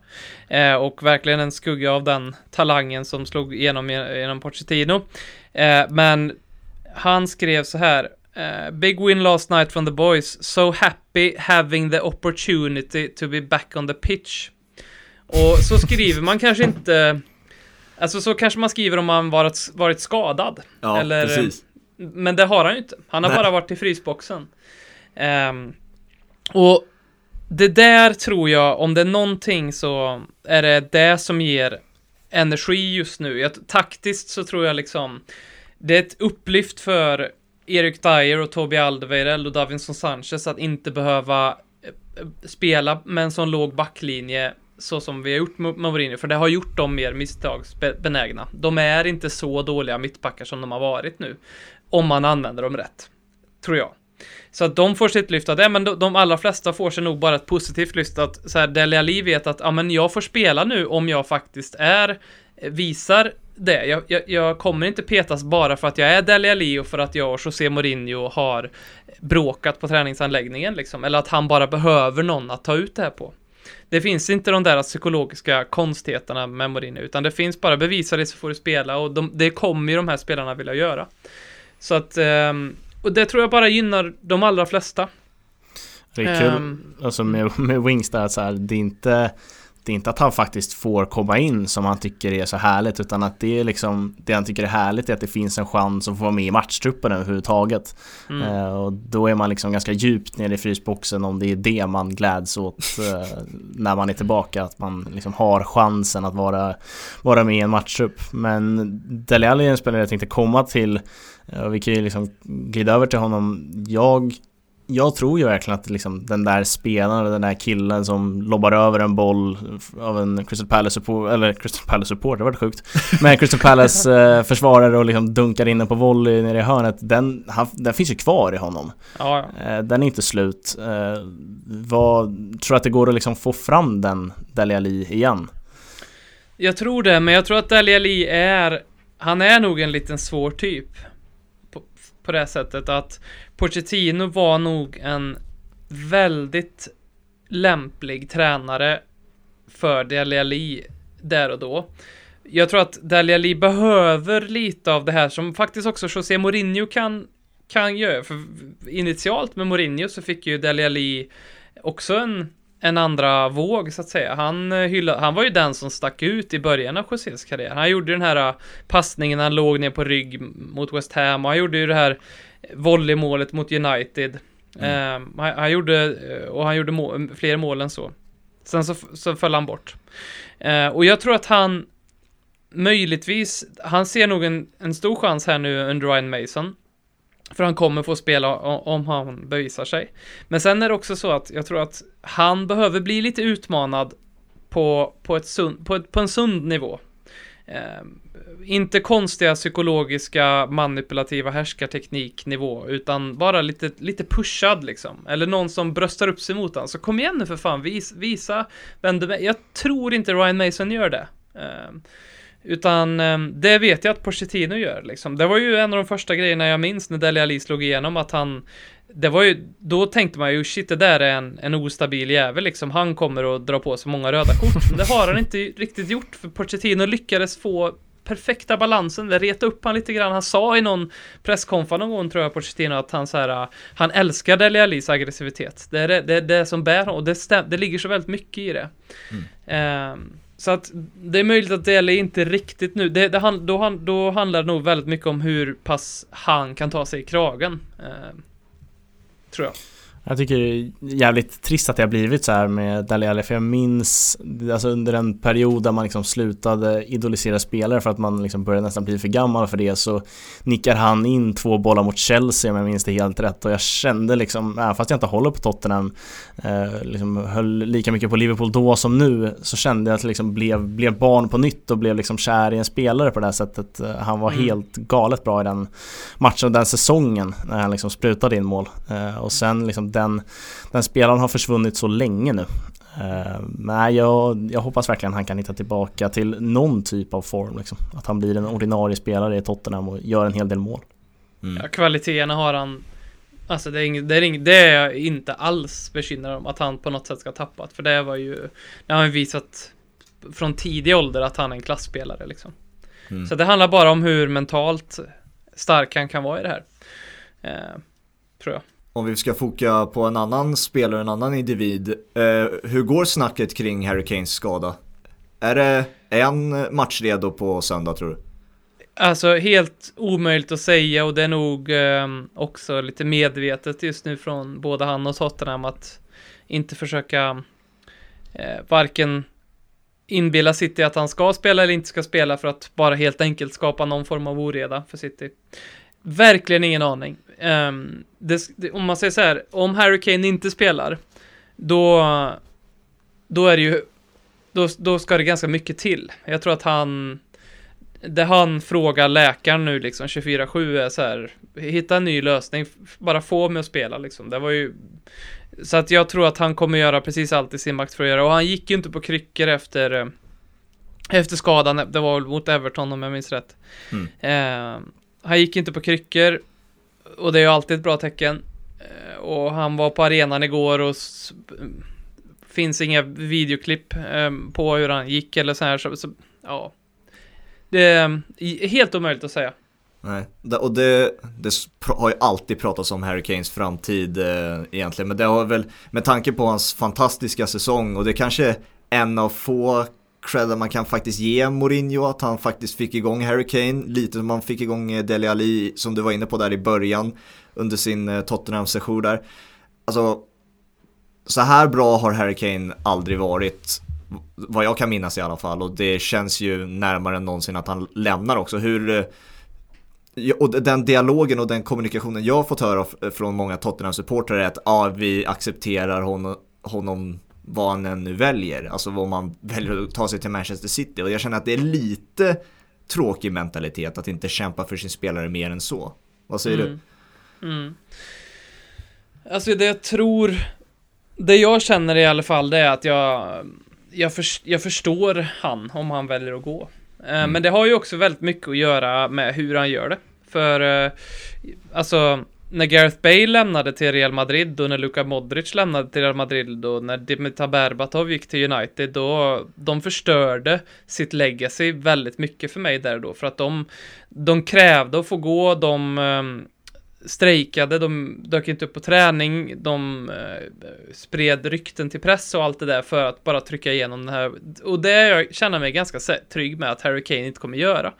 Eh, och verkligen en skugga av den talangen som slog igenom genom Pochettino. Eh, men han skrev så här. Uh, big win last night from the boys. So happy having the opportunity to be back on the pitch. Och så skriver man kanske inte Alltså så kanske man skriver om man varit, varit skadad. Ja, Eller- precis. Men det har han ju inte. Han har Nej. bara varit i frysboxen. Ehm, och det där tror jag, om det är någonting så är det det som ger energi just nu. Jag, taktiskt så tror jag liksom det är ett upplyft för Erik Dyer och Toby Alderweireld och Davinson Sanchez att inte behöva eh, spela med en sån låg backlinje så som vi har gjort med Mourinho, för det har gjort dem mer misstagsbenägna. De är inte så dåliga mittbackar som de har varit nu, om man använder dem rätt, tror jag. Så att de får sitt lyft av det, men de, de allra flesta får sig nog bara ett positivt lyft att så här, Dele Alli vet att, ja men jag får spela nu om jag faktiskt är, eh, visar det. Jag, jag, jag kommer inte petas bara för att jag är Dele Alli och för att jag och José Mourinho har bråkat på träningsanläggningen liksom, eller att han bara behöver någon att ta ut det här på. Det finns inte de där psykologiska konstigheterna med Mourinho, utan det finns bara bevisa det så får du spela och de, det kommer ju de här spelarna vilja göra. Så att, ehm, och det tror jag bara gynnar de allra flesta. Det är kul, Ehm, alltså med, med Wings där så här, det är inte det är inte att han faktiskt får komma in som han tycker är så härligt utan att det är liksom det han tycker är härligt är att det finns en chans att få vara med i matchtruppen överhuvudtaget. mm. Eh, och då är man liksom ganska djupt nere i frysboxen om det är det man gläds åt eh, när man är tillbaka. Att man liksom har chansen att vara, vara med i en matchtrupp. Men Dele Alli är en spelare jag tänkte komma till. Eh, och vi kan ju liksom glida över till honom. Jag jag tror ju verkligen att liksom den där spelaren, den där killen som lobbar över en boll av en Crystal Palace support, eller Crystal Palace support, det var sjukt. Men Crystal Palace eh, försvarare och liksom dunkar in den på volley nere i hörnet, den, han, den finns ju kvar i honom. ja. Eh, den är inte slut. Eh, vad, tror du att det går att liksom få fram den Dele Alli igen? Jag tror det, men jag tror att Dali Ali är, han är nog en liten svår typ. På, det sättet att Pochettino var nog en väldigt lämplig tränare för Dali Ali där och då. Jag tror att Dali Ali behöver lite av det här som faktiskt också José Mourinho kan, kan göra. För initialt med Mourinho så fick ju Dali Ali också en en andra våg så att säga. Han, eh, hylla, han var ju den som stack ut i början av Josés karriär. Han gjorde den här eh, passningen, han låg ner på rygg mot West Ham och han gjorde ju det här volleymålet mot United. Mm. Uh, han, han, gjorde, och han gjorde må, fler mål än så. Sen så, så föll han bort. Uh, och jag tror att han möjligtvis, han ser nog en, en stor chans här nu under Ryan Mason. För han kommer få spela om han bevisar sig. Men sen är det också så att jag tror att han behöver bli lite utmanad på, på, ett sund, på, ett, på en sund nivå. Eh, inte konstiga psykologiska manipulativa härskartekniknivå, utan bara lite, lite pushad liksom. Eller någon som bröstar upp sig mot honom. Så kom igen nu för fan, vis, visa vem du är. Jag tror inte Ryan Mason gör det. Eh, utan ehm, det vet jag att Pochettino gör liksom. Det var ju en av de första grejerna jag minns när Dele Alli slog igenom att han det var ju, då tänkte man ju shit det där är en, en ostabil jävel liksom. Han kommer att dra på sig många röda kort. Men det har han inte riktigt gjort för Pochettino lyckades få perfekta balansen, det reta upp han lite grann. Han sa i någon presskonferens någon gång tror jag Pochettino att han så här, han älskar Dele Allis aggressivitet. Det är det, det, det som bär honom och det, stäm, det ligger så väldigt mycket i det. Mm. Um, så att det är möjligt att Dele inte riktigt nu, det, det, då, då handlar det nog väldigt mycket om hur pass han kan ta sig i kragen. Eh, tror jag. Jag tycker det är jävligt trist att det har blivit så här med Dali Ali för jag minns alltså under en period där man liksom slutade idolisera spelare för att man liksom började nästan bli för gammal för det så nickar han in två bollar mot Chelsea om jag minns det helt rätt och jag kände liksom, även fast jag inte håller på Tottenham, eh, liksom höll lika mycket på Liverpool då som nu så kände jag att jag liksom blev, blev barn på nytt och blev liksom kär i en spelare på det här sättet. Eh, han var mm. helt galet bra i den matchen och den säsongen när han liksom sprutade in mål eh, och sen liksom den, den spelaren har försvunnit så länge nu. Uh, nej, jag, jag hoppas verkligen han kan hitta tillbaka till någon typ av form. Liksom. Att han blir en ordinarie spelare i Tottenham och gör en hel del mål. Mm. Ja, kvaliteterna har han Alltså det är, inget, det, är inget, det är jag inte alls bekymrad om att han på något sätt ska ha tappat. För det var ju, det har han visat från tidig ålder att han är en klassspelare liksom. Mm. Så det handlar bara om hur mentalt stark han kan vara i det här. Eh, tror jag om vi ska foka på en annan spelare, en annan individ. Eh, hur går snacket kring Harry Kanes skada? Är det en matchredo på söndag tror du? Alltså helt omöjligt att säga och det är nog eh, också lite medvetet just nu från både han och Tottenham att inte försöka eh, varken inbilla City att han ska spela eller inte ska spela för att bara helt enkelt skapa någon form av oreda för City. Verkligen ingen aning. Um, det, det, om man säger så här, om Harry Kane inte spelar, då, då är det ju, då, då ska det ganska mycket till. Jag tror att han, det han frågar läkaren nu liksom 24-7 är så här, hitta en ny lösning, bara få mig att spela liksom. Det var ju, så att jag tror att han kommer göra precis allt i sin makt för att göra, och han gick ju inte på kryckor efter, efter skadan, det var väl mot Everton om jag minns rätt. Mm. Uh, han gick inte på kryckor och det är ju alltid ett bra tecken. Eh, och han var på arenan igår och finns inga videoklipp ehm, på hur han gick eller så här. Så, så ja. Det ehm, är helt omöjligt att säga. Nej, och det, det har ju alltid pratats om Harry Kanes framtid eh, egentligen. Men det har väl, med tanke på hans fantastiska säsong och det kanske är en av få cred man kan faktiskt ge Mourinho att han faktiskt fick igång Harry Kane, lite som man fick igång eh, Dele Alli som du var inne på där i början under sin eh, Tottenham-session där. Alltså, så här bra har Harry Kane aldrig varit, vad jag kan minnas i alla fall, och det känns ju närmare än någonsin att han lämnar också. Hur, eh, och den dialogen och den kommunikationen jag har fått höra från många Tottenham-supportrar är att ah, vi accepterar honom, honom vad han än nu väljer, alltså vad man väljer att ta sig till Manchester City. Och jag känner att det är lite tråkig mentalitet att inte kämpa för sin spelare mer än så. Vad säger mm. du? Mm. Alltså det jag tror, det jag känner i alla fall det är att jag, jag, förs- jag förstår han om han väljer att gå. Eh, Mm. Men det har ju också väldigt mycket att göra med hur han gör det. För, eh, alltså, när Gareth Bale lämnade till Real Madrid och när Luka Modric lämnade till Real Madrid och när Dimitar Berbatov gick till United, då de förstörde sitt legacy väldigt mycket för mig där då, för att de, de krävde att få gå, de um, strejkade, de dök inte upp på träning, de uh, spred rykten till press och allt det där för att bara trycka igenom den här. Och det jag känner mig ganska trygg med att Harry Kane inte kommer göra.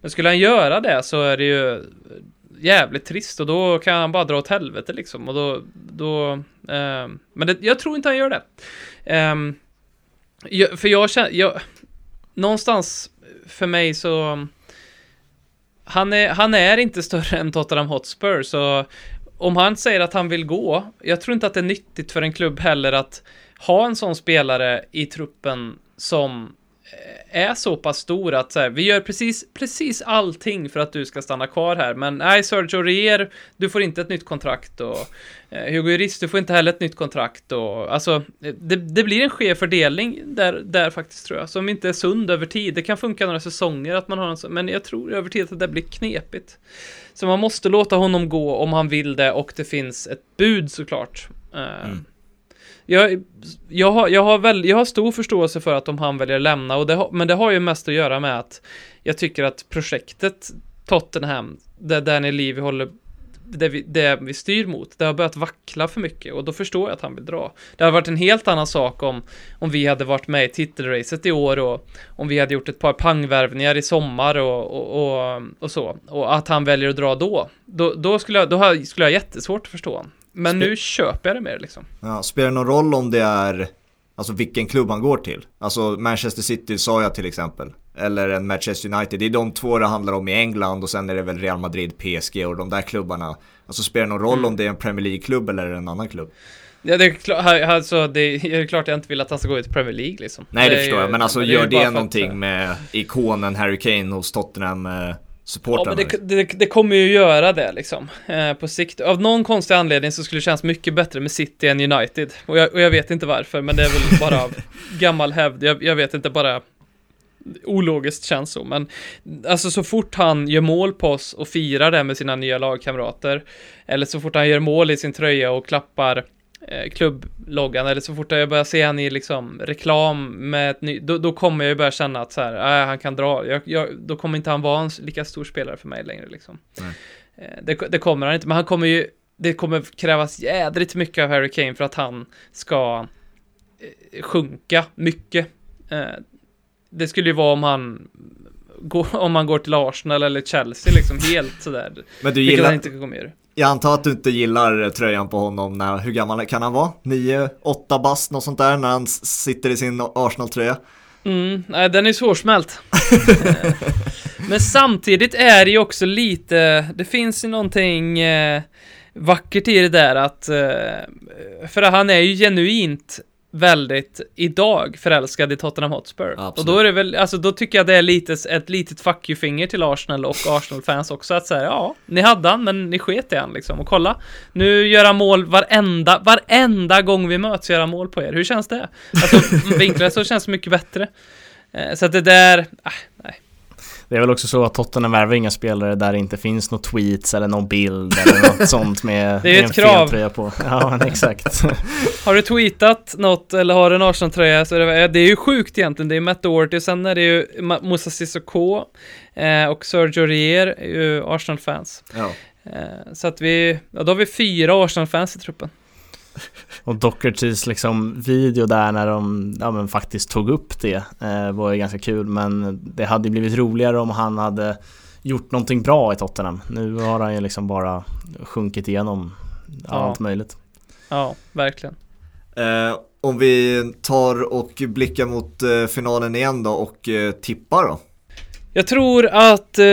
Men skulle han göra det så är det ju jävligt trist och då kan han bara dra åt helvete liksom och då, då eh, men det, jag tror inte han gör det. Eh, jag, för jag känner, jag, någonstans för mig så han är, han är inte större än Tottenham Hotspur, så om han säger att han vill gå, jag tror inte att det är nyttigt för en klubb heller att ha en sån spelare i truppen som Eh, är så pass stor att så här, vi gör precis, precis allting för att du ska stanna kvar här, men nej, Sergio Rier, du får inte ett nytt kontrakt och eh, Hugo Lloris, du får inte heller ett nytt kontrakt och alltså, det, det blir en skev fördelning där, där faktiskt tror jag, som inte är sund över tid. Det kan funka några säsonger att man har en sån, men jag tror över tid att det blir knepigt. Så man måste låta honom gå om han vill det och det finns ett bud såklart. Eh, Mm. Jag, jag, har, jag, har väl, jag har stor förståelse för att om han väljer att lämna, och det har, men det har ju mest att göra med att jag tycker att projektet Tottenham, där Danny Levy håller det vi, det vi styr mot, det har börjat vackla för mycket och då förstår jag att han vill dra. Det hade varit en helt annan sak om, om vi hade varit med i titelracet i år och om vi hade gjort ett par pangvärvningar i sommar och, och, och, och så. Och att han väljer att dra då. Då, då skulle jag, då skulle jag ha jättesvårt att förstå honom. Men nu köper jag det mer liksom. Ja, spelar det någon roll om det är, alltså vilken klubb han går till? Alltså Manchester City sa jag till exempel. Eller en Manchester United. Det är de två det handlar om i England och sen är det väl Real Madrid, PSG och de där klubbarna. Alltså spelar det någon roll Mm. om det är en Premier League-klubb eller en annan klubb? Ja, det är, klart, alltså, det är klart jag inte vill att han ska gå ut i Premier League liksom. Nej det, är förstår jag, men alltså är ju gör det för att, någonting eh, med ikonen Harry Kane hos Tottenham eh, Ja, men det, det, det kommer ju göra det liksom. Eh, på sikt. Av någon konstig anledning så skulle det kännas mycket bättre med City än United. Och jag, och jag vet inte varför, men det är väl bara av gammal hävd. Jag, jag vet inte, bara ologiskt känns så. Men alltså så fort han gör mål på oss och firar det med sina nya lagkamrater, eller så fort han gör mål i sin tröja och klappar klubbloggan, eller så fort jag börjar se han i liksom reklam med ett ny, då, då kommer jag ju börja känna att så här, äh, han kan dra, jag, jag, då kommer inte han vara en lika stor spelare för mig längre liksom. Eh, det, det kommer han inte, men han kommer ju, det kommer krävas jädrigt mycket av Harry Kane för att han ska eh, sjunka mycket. Eh, det skulle ju vara om han om han går till Arsenal eller Chelsea liksom helt sådär. Men du gillar, inte kommer göra. Jag antar att du inte gillar tröjan på honom när, hur gammal kan han vara? 9, 8 bast, något sånt där när han sitter i sin Arsenal-tröja? Mm, nej, den är svårsmält. Men samtidigt är det ju också lite, det finns ju någonting eh, vackert i det där att, eh, för han är ju genuint väldigt idag förälskad i Tottenham Hotspur. Absolut. Och då är det väl, alltså då tycker jag det är lite, ett litet fuck you-finger till Arsenal och Arsenal-fans också att säga ja, ni hade han men ni sket i han liksom. Och kolla, nu gör han mål varenda, varenda gång vi möts gör han mål på er. Hur känns det? Alltså vinklat så känns det mycket bättre. Eh, Så att det där, äh, nej. Det är väl också så att Tottenham värvar inga spelare där det inte finns några tweets eller någon bild eller något sånt med Det är med ett en krav. tröja på. Ja, men exakt. Har du tweetat något eller har du en Arsenal-tröja så är det, det är ju sjukt egentligen. Det är Matt Doherty, sen är det ju Moussa Sissoko eh, och Sergio Rier är ju Arsenal-fans. Ja. Eh, så att vi, ja, då har vi fyra Arsenal-fans i truppen. Och Dochertys liksom video där när de ja, men faktiskt tog upp det eh, var ju ganska kul men det hade blivit roligare om han hade gjort någonting bra i Tottenham. Nu har han ju liksom bara sjunkit igenom ja, Ja. allt möjligt. Ja, verkligen. Eh, om vi tar och blickar mot eh, finalen igen då och eh, tippar då. Jag tror att eh,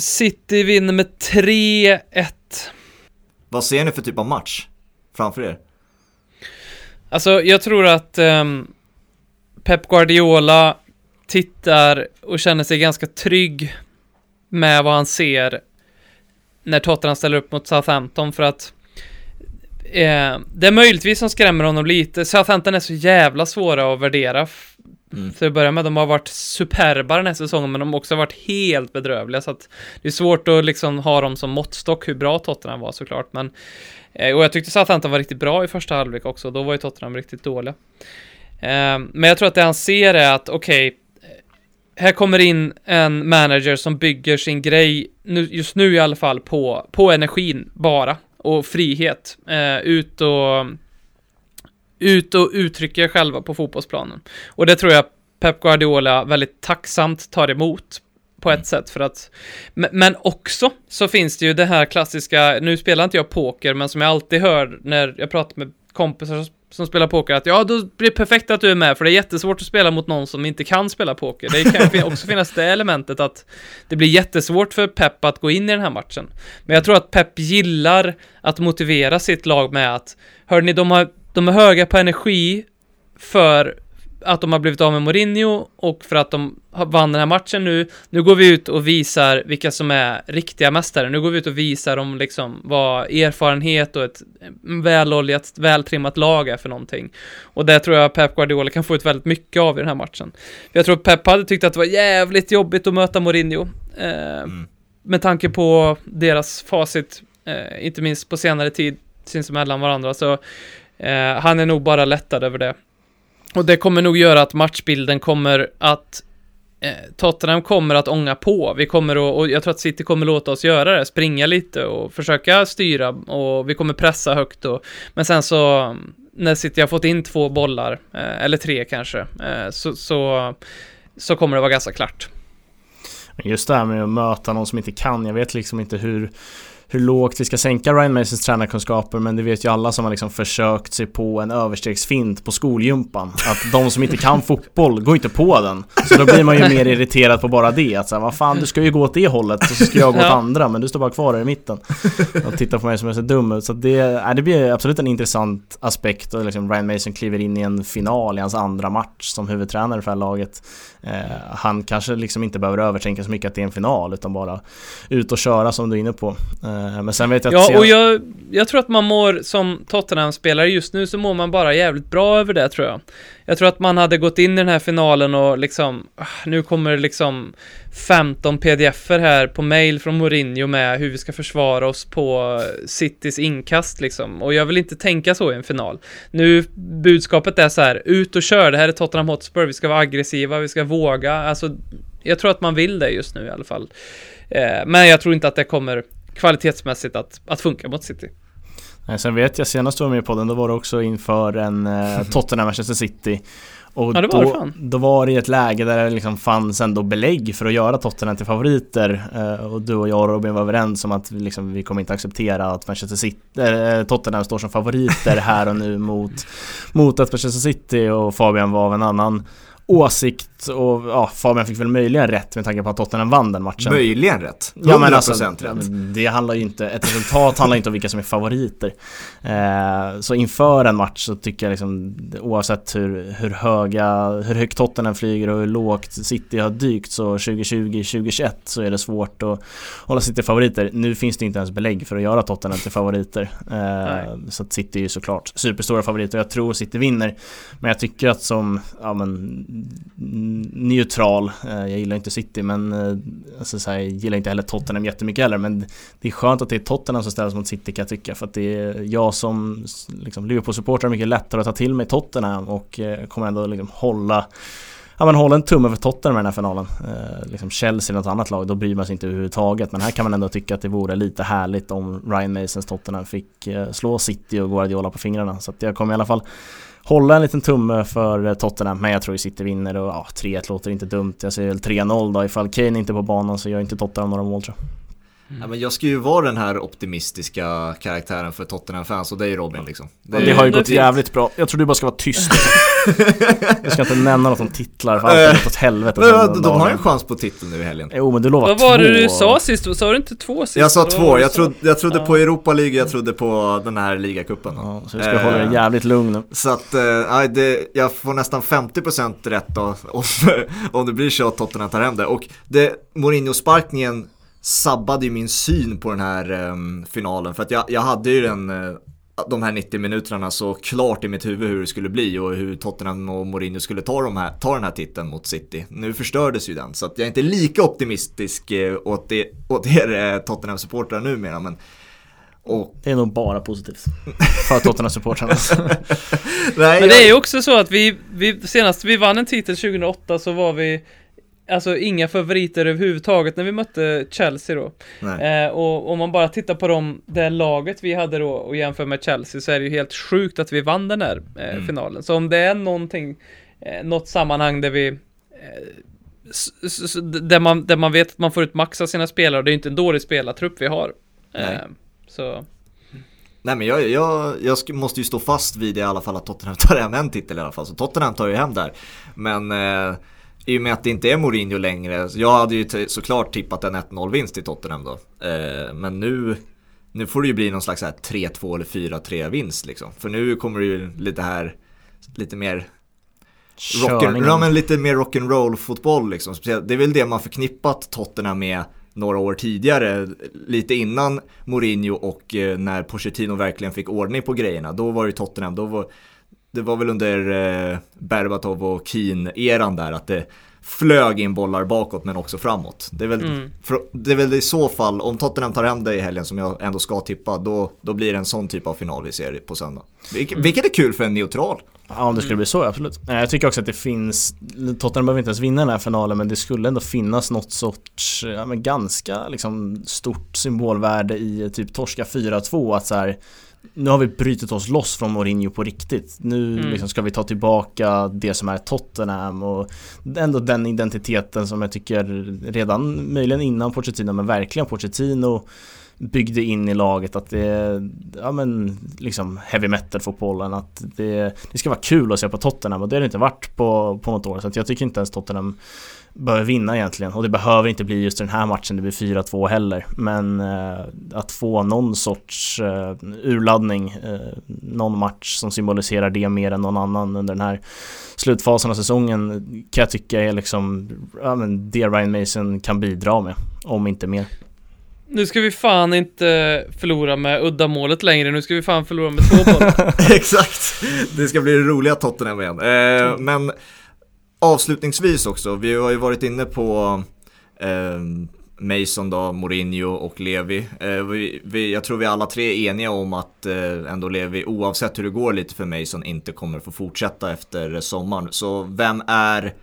City vinner med 3-1. Vad ser ni för typ av match framför er? Alltså, jag tror att ehm, Pep Guardiola tittar och känner sig ganska trygg med vad han ser när Tottenham ställer upp mot Southampton för att eh, det är möjligtvis som skrämmer honom lite. Southampton är så jävla svåra att värdera Mm. Till att börja med, de har varit superba den här säsongen, men de har också varit helt bedrövliga, så att det är svårt att liksom ha dem som måttstock hur bra Tottenham var såklart, men Eh, och jag tyckte Southampton var riktigt bra i första halvlek också, då var ju Tottenham riktigt dåliga. Ehm, men jag tror att det han ser är att, okej, okay, här kommer in en manager som bygger sin grej, just nu i alla fall, på, på energin bara, och frihet. Eh, ut och ut och uttrycka er själva på fotbollsplanen. Och det tror jag Pep Guardiola väldigt tacksamt tar emot på ett sätt för att men också så finns det ju det här klassiska, nu spelar inte jag poker, men som jag alltid hör när jag pratar med kompisar som spelar poker, att ja, då blir det perfekt att du är med, för det är jättesvårt att spela mot någon som inte kan spela poker. Det kan också finnas det elementet att det blir jättesvårt för Pep att gå in i den här matchen. Men jag tror att Pep gillar att motivera sitt lag med att, hörni, de har de är höga på energi för att de har blivit av med Mourinho och för att de vann den här matchen nu. Nu går vi ut och visar vilka som är riktiga mästare. Nu går vi ut och visar om liksom vad erfarenhet och ett väloljat, vältrimmat lag är för någonting. Och det tror jag Pep Guardiola kan få ut väldigt mycket av i den här matchen. Jag tror Pep hade tyckt att det var jävligt jobbigt att möta Mourinho. Eh, mm. Med tanke på deras facit, eh, inte minst på senare tid sinsemellan varandra, så Eh, han är nog bara lättad över det. Och det kommer nog göra att matchbilden kommer att eh, Tottenham kommer att ånga på. Vi kommer att, och jag tror att City kommer låta oss göra det, springa lite och försöka styra och vi kommer pressa högt och, men sen så när City har fått in två bollar, eh, eller tre kanske, eh, så, så, så kommer det vara ganska klart. Just det här med att möta någon som inte kan, jag vet liksom inte hur hur lågt vi ska sänka Ryan Masons tränarkunskaper men det vet ju alla som har liksom försökt sig på en överstegsfint på skolgympan. Att de som inte kan fotboll går inte på den. Så då blir man ju mer irriterad på bara det. Att säga, vad fan du ska ju gå åt det hållet och så ska jag gå åt andra men du står bara kvar här i mitten. Och tittar på mig som jag ser dum ut. Så det, äh, det blir absolut en intressant aspekt och liksom Ryan Mason kliver in i en final i hans andra match som huvudtränare för det här laget. Eh, han kanske liksom inte behöver övertänka så mycket att det är en final utan bara ut och köra som du är inne på. Eh, men sen vet jag att... Ja, och jag, jag tror att man mår som Tottenham-spelare just nu så mår man bara jävligt bra över det tror jag. Jag tror att man hade gått in i den här finalen och liksom, ah, nu kommer det liksom 15 pdf-er här på mail från Mourinho med hur vi ska försvara oss på Citys inkast liksom. Och jag vill inte tänka så i en final. Nu, budskapet är så här, ut och kör, det här är Tottenham Hotspur, vi ska vara aggressiva, vi ska våga, alltså jag tror att man vill det just nu i alla fall. Eh, men jag tror inte att det kommer kvalitetsmässigt att, att funka mot City. Nej, sen vet jag senast du var med på den, då var det också inför en eh, Tottenham Manchester City. Och ja, det var då, då var det i ett läge där det liksom fanns ändå belägg för att göra Tottenham till favoriter. Eh, och du och jag och Robin var överens om att vi, liksom, vi kommer inte acceptera att Manchester City, äh, Tottenham står som favoriter här och nu mot, mot ett Manchester City och Fabian var av en annan åsikt och ja, Fabian fick väl möjligen rätt med tanke på att Tottenham vann den matchen. Möjligen rätt? 100% ja, men alltså, rätt. Det handlar ju inte, ett resultat handlar inte om vilka som är favoriter. Eh, så inför en match så tycker jag liksom oavsett hur, hur höga, hur högt Tottenham flyger och hur lågt City har dykt så 2020-2021 så är det svårt att hålla City favoriter. Nu finns det inte ens belägg för att göra Tottenham till favoriter. Eh, så att City är ju såklart superstora favoriter och jag tror City vinner. Men jag tycker att som, ja men neutral. Eh, jag gillar inte City men eh, alltså, så här, jag gillar inte heller Tottenham jättemycket heller men det är skönt att det är Tottenham som ställs mot City kan jag tycka för att det är jag som liksom, Liverpool-supporter mycket lättare att ta till mig Tottenham och eh, kommer ändå liksom hålla Ja men håll en tumme för Tottenham i den här finalen. Eh, liksom Chelsea eller något annat lag, då bryr man sig inte överhuvudtaget. Men här kan man ändå tycka att det vore lite härligt om Ryan Masons Tottenham fick eh, slå City och Guardiola på fingrarna. Så att jag kommer i alla fall hålla en liten tumme för Tottenham, men jag tror ju City vinner och ja, 3-1 låter inte dumt. Jag säger väl 3-0 då, ifall Kane inte är på banan så gör inte Tottenham några mål tror jag. Mm. Ja, men jag ska ju vara den här optimistiska karaktären för Tottenham-fans och det är Robin liksom. Det, det har ju gått jävligt bra. Jag tror du bara ska vara tyst. jag ska inte nämna något om titlar för allt har gått åt helvete. Men, de har ju en chans på titeln nu i helgen. Jo men du lovar Vad var det du sa sist? Sa du inte två sist? Jag sa två. Jag trodde, jag trodde ja. på Europa League, jag trodde på den här ligacupen. Ja, så du ska eh, hålla dig jävligt lugn nu. Så att, eh, det, jag får nästan 50% rätt då om, om det blir så att Tottenham tar hem det. Och det, Mourinho-sparkningen sabbade ju min syn på den här um, finalen. För att jag, jag hade ju den uh, de här 90 minuterna så klart i mitt huvud hur det skulle bli och hur Tottenham och Mourinho skulle ta, de här, ta den här titeln mot City. Nu förstördes ju den så att jag är inte lika optimistisk eh, åt, det, åt er eh, Tottenham-supportrar numera men och... Det är nog bara positivt för Tottenham-supportrarna. Men det är ju också så att vi, vi, senast vi vann en titel 2008 så var vi Alltså inga favoriter överhuvudtaget när vi mötte Chelsea då. Eh, och om man bara tittar på dem, det laget vi hade då och jämför med Chelsea så är det ju helt sjukt att vi vann den här eh, mm. finalen. Så om det är någonting, eh, något sammanhang där vi eh, där man, där man vet att man får ut max av sina spelare och det är inte en dålig spelartrupp vi har. Eh, så Nej men jag, jag, jag måste ju stå fast vid det i alla fall att Tottenham tar hem en titel i alla fall. Så Tottenham tar ju hem där. Men eh, i och med att det inte är Mourinho längre. Jag hade ju såklart tippat en 1-0 vinst i Tottenham då. Eh, men nu, nu får det ju bli någon slags 3-2 eller 4-3 vinst liksom. För nu kommer det ju lite här, lite mer rock'n'roll ja, men lite mer rock'n'roll fotboll liksom. Det är väl det man förknippat Tottenham med några år tidigare, lite innan Mourinho och eh, när Pochettino verkligen fick ordning på grejerna. Då var det Tottenham, då var, det var väl under eh, Berbatov och Keen-eran där att det flög in bollar bakåt men också framåt. Det är, väl, mm. för, det är väl i så fall, om Tottenham tar hem det i helgen som jag ändå ska tippa, då, då blir det en sån typ av final vi ser på söndag. Vilk, mm. Vilket är kul för en neutral. Ja, om det skulle bli så, absolut. Jag tycker också att det finns, Tottenham behöver inte ens vinna den här finalen, men det skulle ändå finnas något sorts, ja men ganska liksom stort symbolvärde i typ torska 4-2, att så här, nu har vi brutit oss loss från Mourinho på riktigt. Nu mm. liksom ska vi ta tillbaka det som är Tottenham och ändå den identiteten som jag tycker redan, möjligen innan Pochettino, men verkligen Pochettino byggde in i laget att det är, ja men liksom heavy metal-fotbollen att det, det ska vara kul att se på Tottenham och det har det inte varit på, på något år så jag tycker inte ens Tottenham behöver vinna egentligen och det behöver inte bli just den här matchen det blir 4-2 heller men eh, att få någon sorts eh, urladdning eh, någon match som symboliserar det mer än någon annan under den här slutfasen av säsongen kan jag tycka är liksom ja, men det Ryan Mason kan bidra med om inte mer nu ska vi fan inte förlora med uddamålet längre, nu ska vi fan förlora med två bollar. Exakt, det ska bli det roliga Tottenham igen. Eh. Men avslutningsvis också, vi har ju varit inne på eh, Mason då, Mourinho och Levi. Eh, vi, vi, jag tror vi alla tre är eniga om att eh, ändå Levi, oavsett hur det går lite för Mason, inte kommer få fortsätta efter sommaren. Så vem är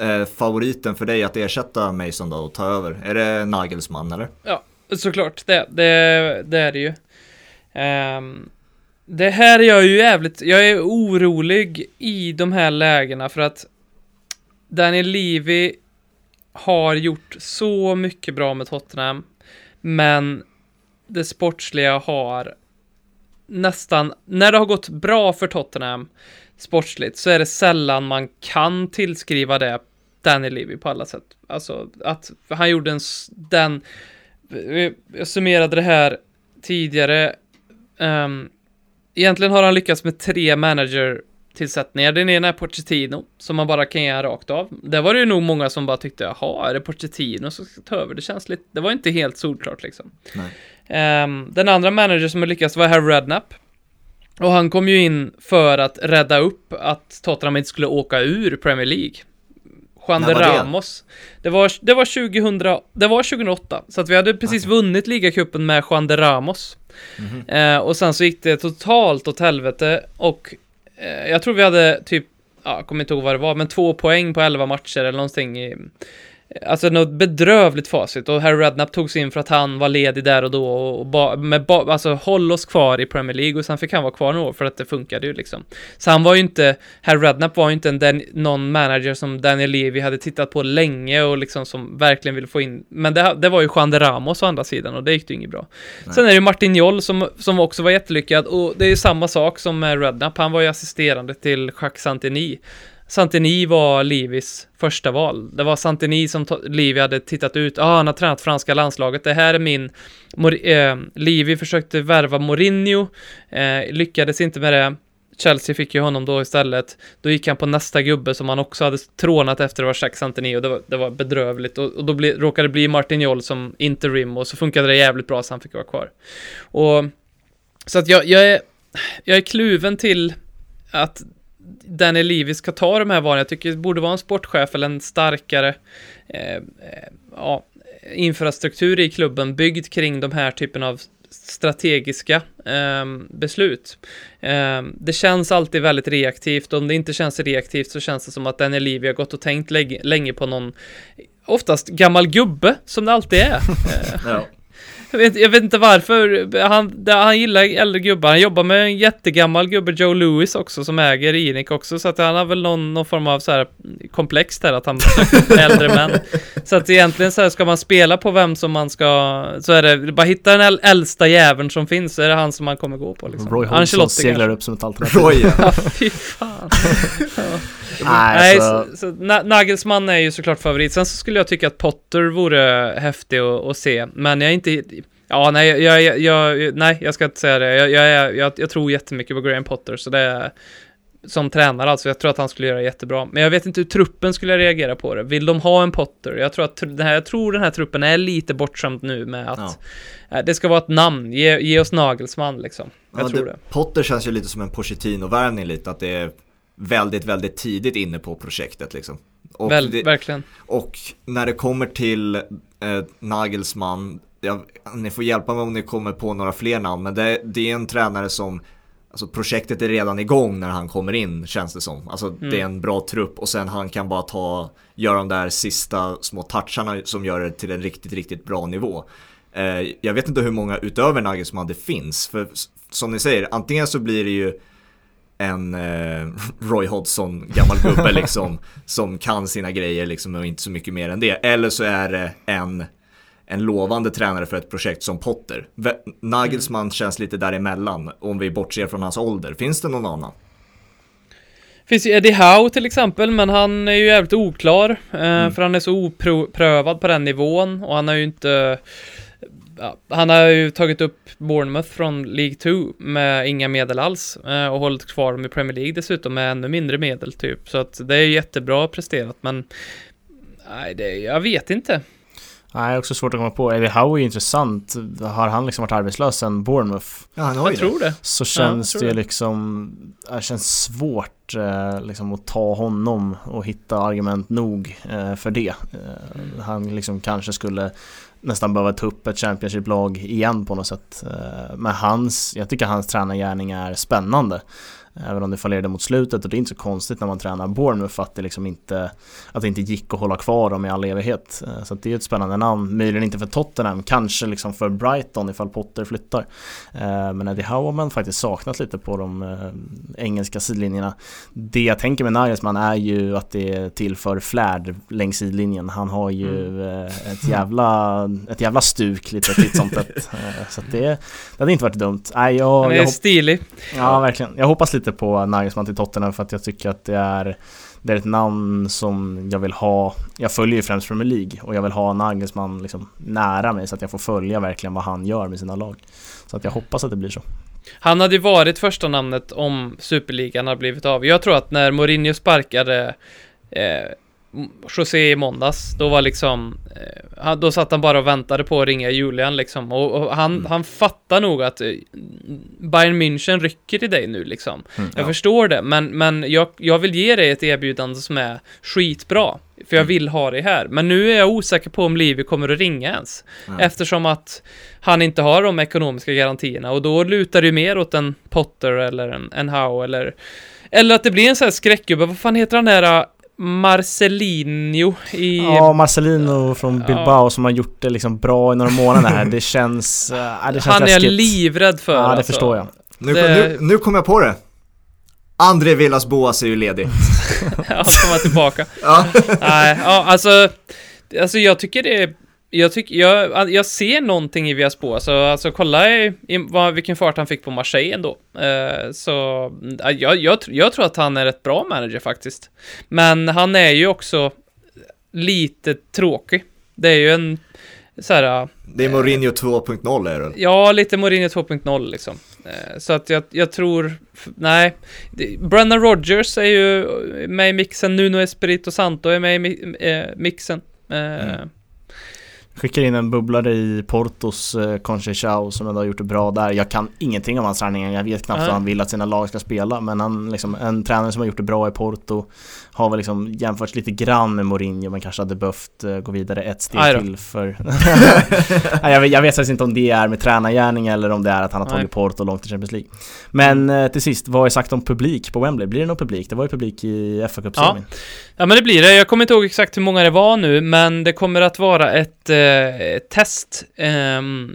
eh, favoriten för dig att ersätta Mason då och ta över? Är det Nagelsmann eller? Ja, såklart. Det, det, det är det ju. Um, det här är jag ju jävligt, jag är orolig i de här lägena för att Daniel Levy har gjort så mycket bra med Tottenham, men det sportsliga har nästan, när det har gått bra för Tottenham sportsligt så är det sällan man kan tillskriva det Danny Levy på alla sätt. Alltså att han gjorde en, den, jag summerade det här tidigare. Um, egentligen har han lyckats med tre manager tillsättningar. Den ena är Pochettino, som man bara kan ge rakt av. Det var det ju nog många som bara tyckte, jaha, är det Pochettino som ska ta över? Det känns lite, det var inte helt solklart liksom. Um, den andra manager som har lyckats var Harry Redknapp. Och han kom ju in för att rädda upp att Tottenham inte skulle åka ur Premier League. Juan de Ramos. Det var, det var 2000, det var 2008, så att vi hade precis okay. vunnit ligacupen med Juan de Ramos. Mm -hmm. eh, och sen så gick det totalt åt helvete och Eh, jag tror vi hade typ, ja, jag kommer inte ihåg vad det var, men två poäng på elva matcher eller någonting i, Alltså något bedrövligt facit och Harry Redknapp togs in för att han var ledig där och då och ba, med ba, alltså håll oss kvar i Premier League och sen fick han vara kvar några år för att det funkade ju liksom. Så han var ju inte, Harry Redknapp var ju inte en den, någon manager som Daniel Levy hade tittat på länge och liksom som verkligen ville få in, men det, det var ju Juan de Ramos å andra sidan och det gick ju inget bra. Nej. Sen är det ju Martin Joll som, som också var jättelyckad och det är ju samma sak som med Redknapp, han var ju assisterande till Jacques Santini Santini var Livis första val. Det var Santini som Livi hade tittat ut. Ah, han har tränat franska landslaget. Det här är min... Mor eh, Livi försökte värva Mourinho. Eh, lyckades inte med det. Chelsea fick ju honom då istället. Då gick han på nästa gubbe som han också hade trånat efter, det var Jacques Santini och det var, det var bedrövligt. Och, och då bli, råkade det bli Martin Joll som interim och så funkade det jävligt bra så han fick vara kvar. Och Så att jag, jag, är, jag är kluven till att Danny Levy ska ta de här valen. Jag tycker det borde vara en sportchef eller en starkare eh, eh, ja, infrastruktur i klubben byggd kring de här typen av strategiska eh, beslut. Eh, det känns alltid väldigt reaktivt om det inte känns reaktivt så känns det som att Danny Levy har gått och tänkt länge på någon oftast gammal gubbe som det alltid är. ja. Jag vet, jag vet inte varför. Han, han gillar äldre gubbar. Han jobbar med en jättegammal gubbe, Joe Lewis också, som äger Inic också. Så att han har väl någon, någon form av så här komplex där, att han söker äldre män. Så att egentligen så här, ska man spela på vem som man ska, så är det, bara hitta den äldsta jäveln som finns, så är det han som man kommer gå på liksom. Roy Hodgson seglar upp som ett alternativ. Roy, ja. fy fan. ja. Nej, Nej så, så, Nagelsmann är ju såklart favorit. Sen så skulle jag tycka att Potter vore häftig att, att se, men jag är inte... Ja, nej, jag, jag, jag, nej, jag ska inte säga det. Jag, jag, jag, jag tror jättemycket på Graham Potter, så det är som tränare alltså. Jag tror att han skulle göra jättebra. Men jag vet inte hur truppen skulle reagera på det. Vill de ha en Potter? Jag tror att den här, jag tror den här truppen är lite bortskämd nu med att ja. Eh, det ska vara ett namn. Ge, ge oss Nagelsmann liksom. Jag ja, tror det, det. Potter känns ju lite som en Pochettino-värvning lite. Att det är väldigt, väldigt tidigt inne på projektet liksom. Och Väl, det, verkligen. Och när det kommer till eh, Nagelsmann, ja, ni får hjälpa mig om ni kommer på några fler namn, men det, det är en tränare som Alltså projektet är redan igång när han kommer in känns det som. Alltså mm. det är en bra trupp och sen han kan bara ta, göra de där sista små toucharna som gör det till en riktigt, riktigt bra nivå. Eh, jag vet inte hur många utöver Nagelsmann det finns, för som ni säger, antingen så blir det ju en eh, Roy Hodgson, gammal gubbe liksom, som kan sina grejer liksom och inte så mycket mer än det. Eller så är det en, en lovande tränare för ett projekt som Potter. Nagelsmann mm. känns lite däremellan, om vi bortser från hans ålder. Finns det någon annan? Finns ju Eddie Howe till exempel, men han är ju jävligt oklar. Eh, mm. För han är så oprövad på den nivån och han har ju inte ja, han har ju tagit upp Bournemouth från League 2 med inga medel alls eh, och hållit kvar dem i Premier League dessutom med ännu mindre medel typ. Så att det är jättebra presterat men nej, det, jag vet inte. Nej, också svårt att komma på. Eddie Howe är intressant. Har han liksom varit arbetslös sen Bournemouth? Ja, han har jag tror det. Så känns ja, det, det liksom... Det känns svårt eh, liksom att ta honom och hitta argument nog eh, för det. Han liksom kanske skulle nästan behöva ta upp ett Championship-lag igen på något sätt. Eh, men hans, jag tycker hans tränargärning är spännande. Även om det fallerade mot slutet och det är inte så konstigt när man tränar Bournemouth att det liksom inte Att det inte gick att hålla kvar dem i all evighet. Eh, Så det är ett spännande namn, möjligen inte för Tottenham, kanske liksom för Brighton ifall Potter flyttar. Eh, Men Eddie Howe har man faktiskt saknat lite på de eh, engelska sidlinjerna. Det jag tänker med Nagelsmann är ju att det tillför flärd längs sidlinjen. Han har ju mm. ett, jävla, ett jävla stuk lite titt som tätt. Så det, det hade inte varit dumt. Nej, jag, Han är jag stilig. Ja, verkligen. Jag hoppas lite på Nagelsmann till Tottenham för att jag tycker att det är det är ett namn som jag vill ha. Jag följer ju främst Premier League och jag vill ha Nagelsmann liksom nära mig så att jag får följa verkligen vad han gör med sina lag. Så att jag hoppas att det blir så. Han hade ju varit första namnet om Superligan har blivit av. Jag tror att när Mourinho sparkade eh, José i måndags, då var liksom eh, Då satt han bara och väntade på att ringa Julian liksom och, och han, mm. han fattar nog att eh, Bayern München rycker till dig nu liksom mm, Jag ja. förstår det, men, men jag, jag vill ge dig ett erbjudande som är skitbra För jag mm. vill ha dig här, men nu är jag osäker på om Livi kommer att ringa ens Eftersom att han inte har de ekonomiska garantierna och då lutar det mer åt en Potter eller en, en Howe eller eller att det blir en sån här skräckgubbe, vad fan heter den där Marcelinho i... Ja, Marcelino från Bilbao ja. som har gjort det liksom bra i några månader här. Det känns... Äh, det känns Han är jag livrädd för Ja, det alltså. förstår jag. Nu, det... nu, nu kom jag på det. André Villas Boas är ju ledig. ja, komma tillbaka. ja. Nej, ja, alltså... Alltså jag tycker det är jag, tycker, jag, jag ser någonting i Viaspo, alltså, alltså kolla i, i vad, vilken fart han fick på Marseille ändå. Uh, så jag, jag, jag tror att han är ett bra manager faktiskt. Men han är ju också lite tråkig. Det är ju en så här, Det är Mourinho 2.0 är det? Ja, lite Mourinho 2.0 liksom. Uh, så att jag, jag tror, nej. Brennan Rogers är ju med i mixen, Nuno Espirito Santo är med i mixen. Mm. Skickar in en bubblare i Portos eh, Conchechao som ändå har gjort det bra där. Jag kan ingenting om hans träningar. Jag vet knappt hur han vill att sina lag ska spela. Men han liksom, en tränare som har gjort det bra i Porto har väl liksom jämförts lite grann med Mourinho men kanske hade behövt eh, gå vidare ett steg till för... Jag, vet, jag vet faktiskt inte om det är med tränargärning eller om det är att han har tagit Porto långt i Champions League. Men eh, till sist, vad är sagt om publik på Wembley? Blir det någon publik? Det var ju publik i fa cup Ja. Ja men det blir det. Jag kommer inte ihåg exakt hur många det var nu, men det kommer att vara ett eh, test. ehm,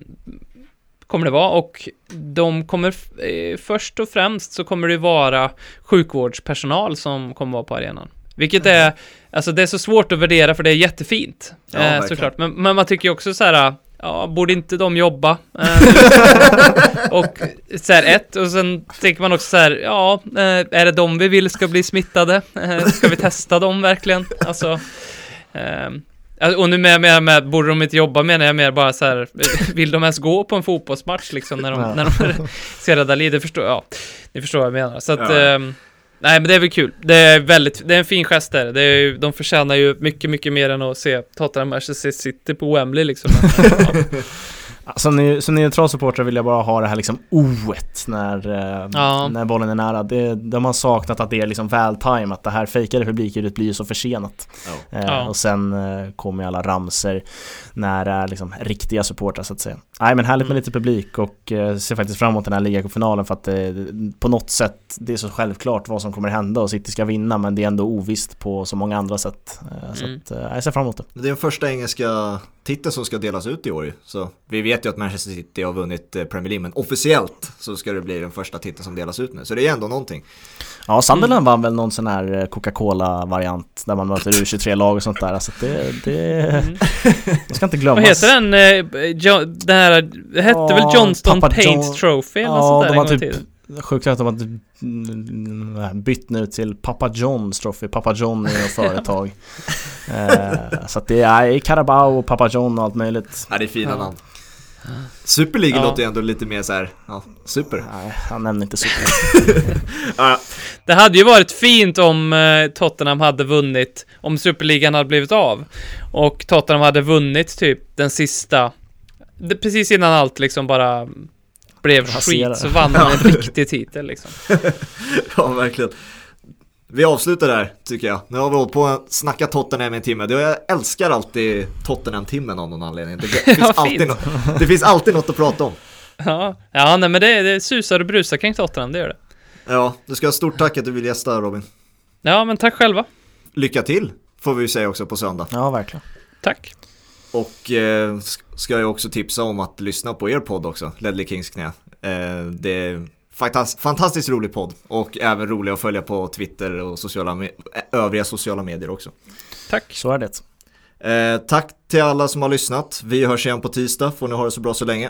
kommer det vara och de kommer eh, först och främst så kommer det vara sjukvårdspersonal som kommer vara på arenan. Vilket är, alltså det är så svårt att värdera för det är jättefint. Ja, eh, såklart. Men, men man tycker ju också så här, ja, borde inte de jobba? Eh, och så här ett, och sen tänker man också så här, ja, eh, är det de vi vill ska bli smittade? Eh, ska vi testa dem verkligen? Alltså, alltså, och nu med, med, med, borde de inte jobba menar jag mer bara så här, vill de ens gå på en fotbollsmatch liksom när de, Ja. när de ser Dali? Det förstår jag, ja, ni förstår vad jag menar. Så att, Ja. ehm, nej men det är väl kul. Det är väldigt, det är en fin gest där. Det är, de förtjänar ju mycket, mycket mer än att se Tottenham Manchester City på Wembley liksom. Ja. Som, ni, som neutral supporter vill jag bara ha det här liksom oet när, eh, Ja. när bollen är nära. Det, de har saknat att det är liksom vältajmat. Det här fejkade publikljudet blir ju så försenat. Ja. Eh, Ja. Och sen eh, kommer ju alla ramser när det är liksom riktiga supportrar så att säga. Nej men härligt med Mm. lite publik och eh, ser faktiskt fram emot den här ligacupfinalen för att det på något sätt det är så självklart vad som kommer hända och City ska vinna men det är ändå ovisst på så många andra sätt. Eh, så Mm. att, eh, jag ser fram emot det. Det är den första engelska titeln som ska delas ut i år. Så vi vet ju att Manchester City har vunnit eh, Premier League, men officiellt så ska det bli den första titeln som delas ut nu. Så det är ändå någonting. Ja, Sunderland vann väl någon sån här eh, Coca-Cola-variant där man möter U23-lag och sånt där. Alltså det, det, Mm. ska inte glömmas. Vad heter den? Eh, jo, det här, det hette Ja, väl Johnston Papa Paints John- Trophy eller Ja, sånt där de en gång i typ tiden. Sjukt att de har typ, mm, bytt nu till Papa John's Trophy. Papa John är ett företag. eh, så att det är Carabao och Papa John och allt möjligt. Ja, det är fina Ja. namn. Super League Ja. låter ju ändå lite mer så här, ja, super. Nej, han nämner inte super. Ja, Det hade ju varit fint om eh, Tottenham hade vunnit, om Superligan hade blivit av. Och Tottenham hade vunnit typ den sista, precis innan allt liksom bara blev skit, så vann de en riktig titel liksom. ja, verkligen. Vi avslutar där, tycker jag. Nu har vi hållit på att snacka Tottenham i en timme. Det- Jag älskar alltid Tottenham-timmen av någon anledning. Det, finns Ja, alltid något, det finns alltid något att prata om. Ja, ja nej men det, det susar och brusar kring Tottenham, det gör det. Ja, du ska ha stort tack att du vill gästa Robin. Ja, men tack själva. Lycka till, får vi ju säga också på söndag. Ja, verkligen. Tack. Och eh, sk- ska jag också tipsa om att lyssna på er podd också, Ledley Kings knä. Eh, det är faktas- fantastiskt rolig podd och även rolig att följa på Twitter och sociala me- övriga sociala medier också. Tack. Så är det. Eh, tack till alla som har lyssnat. Vi hörs igen på tisdag, får ni ha det så bra så länge.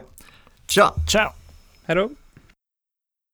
Tja! Ciao! Hej då.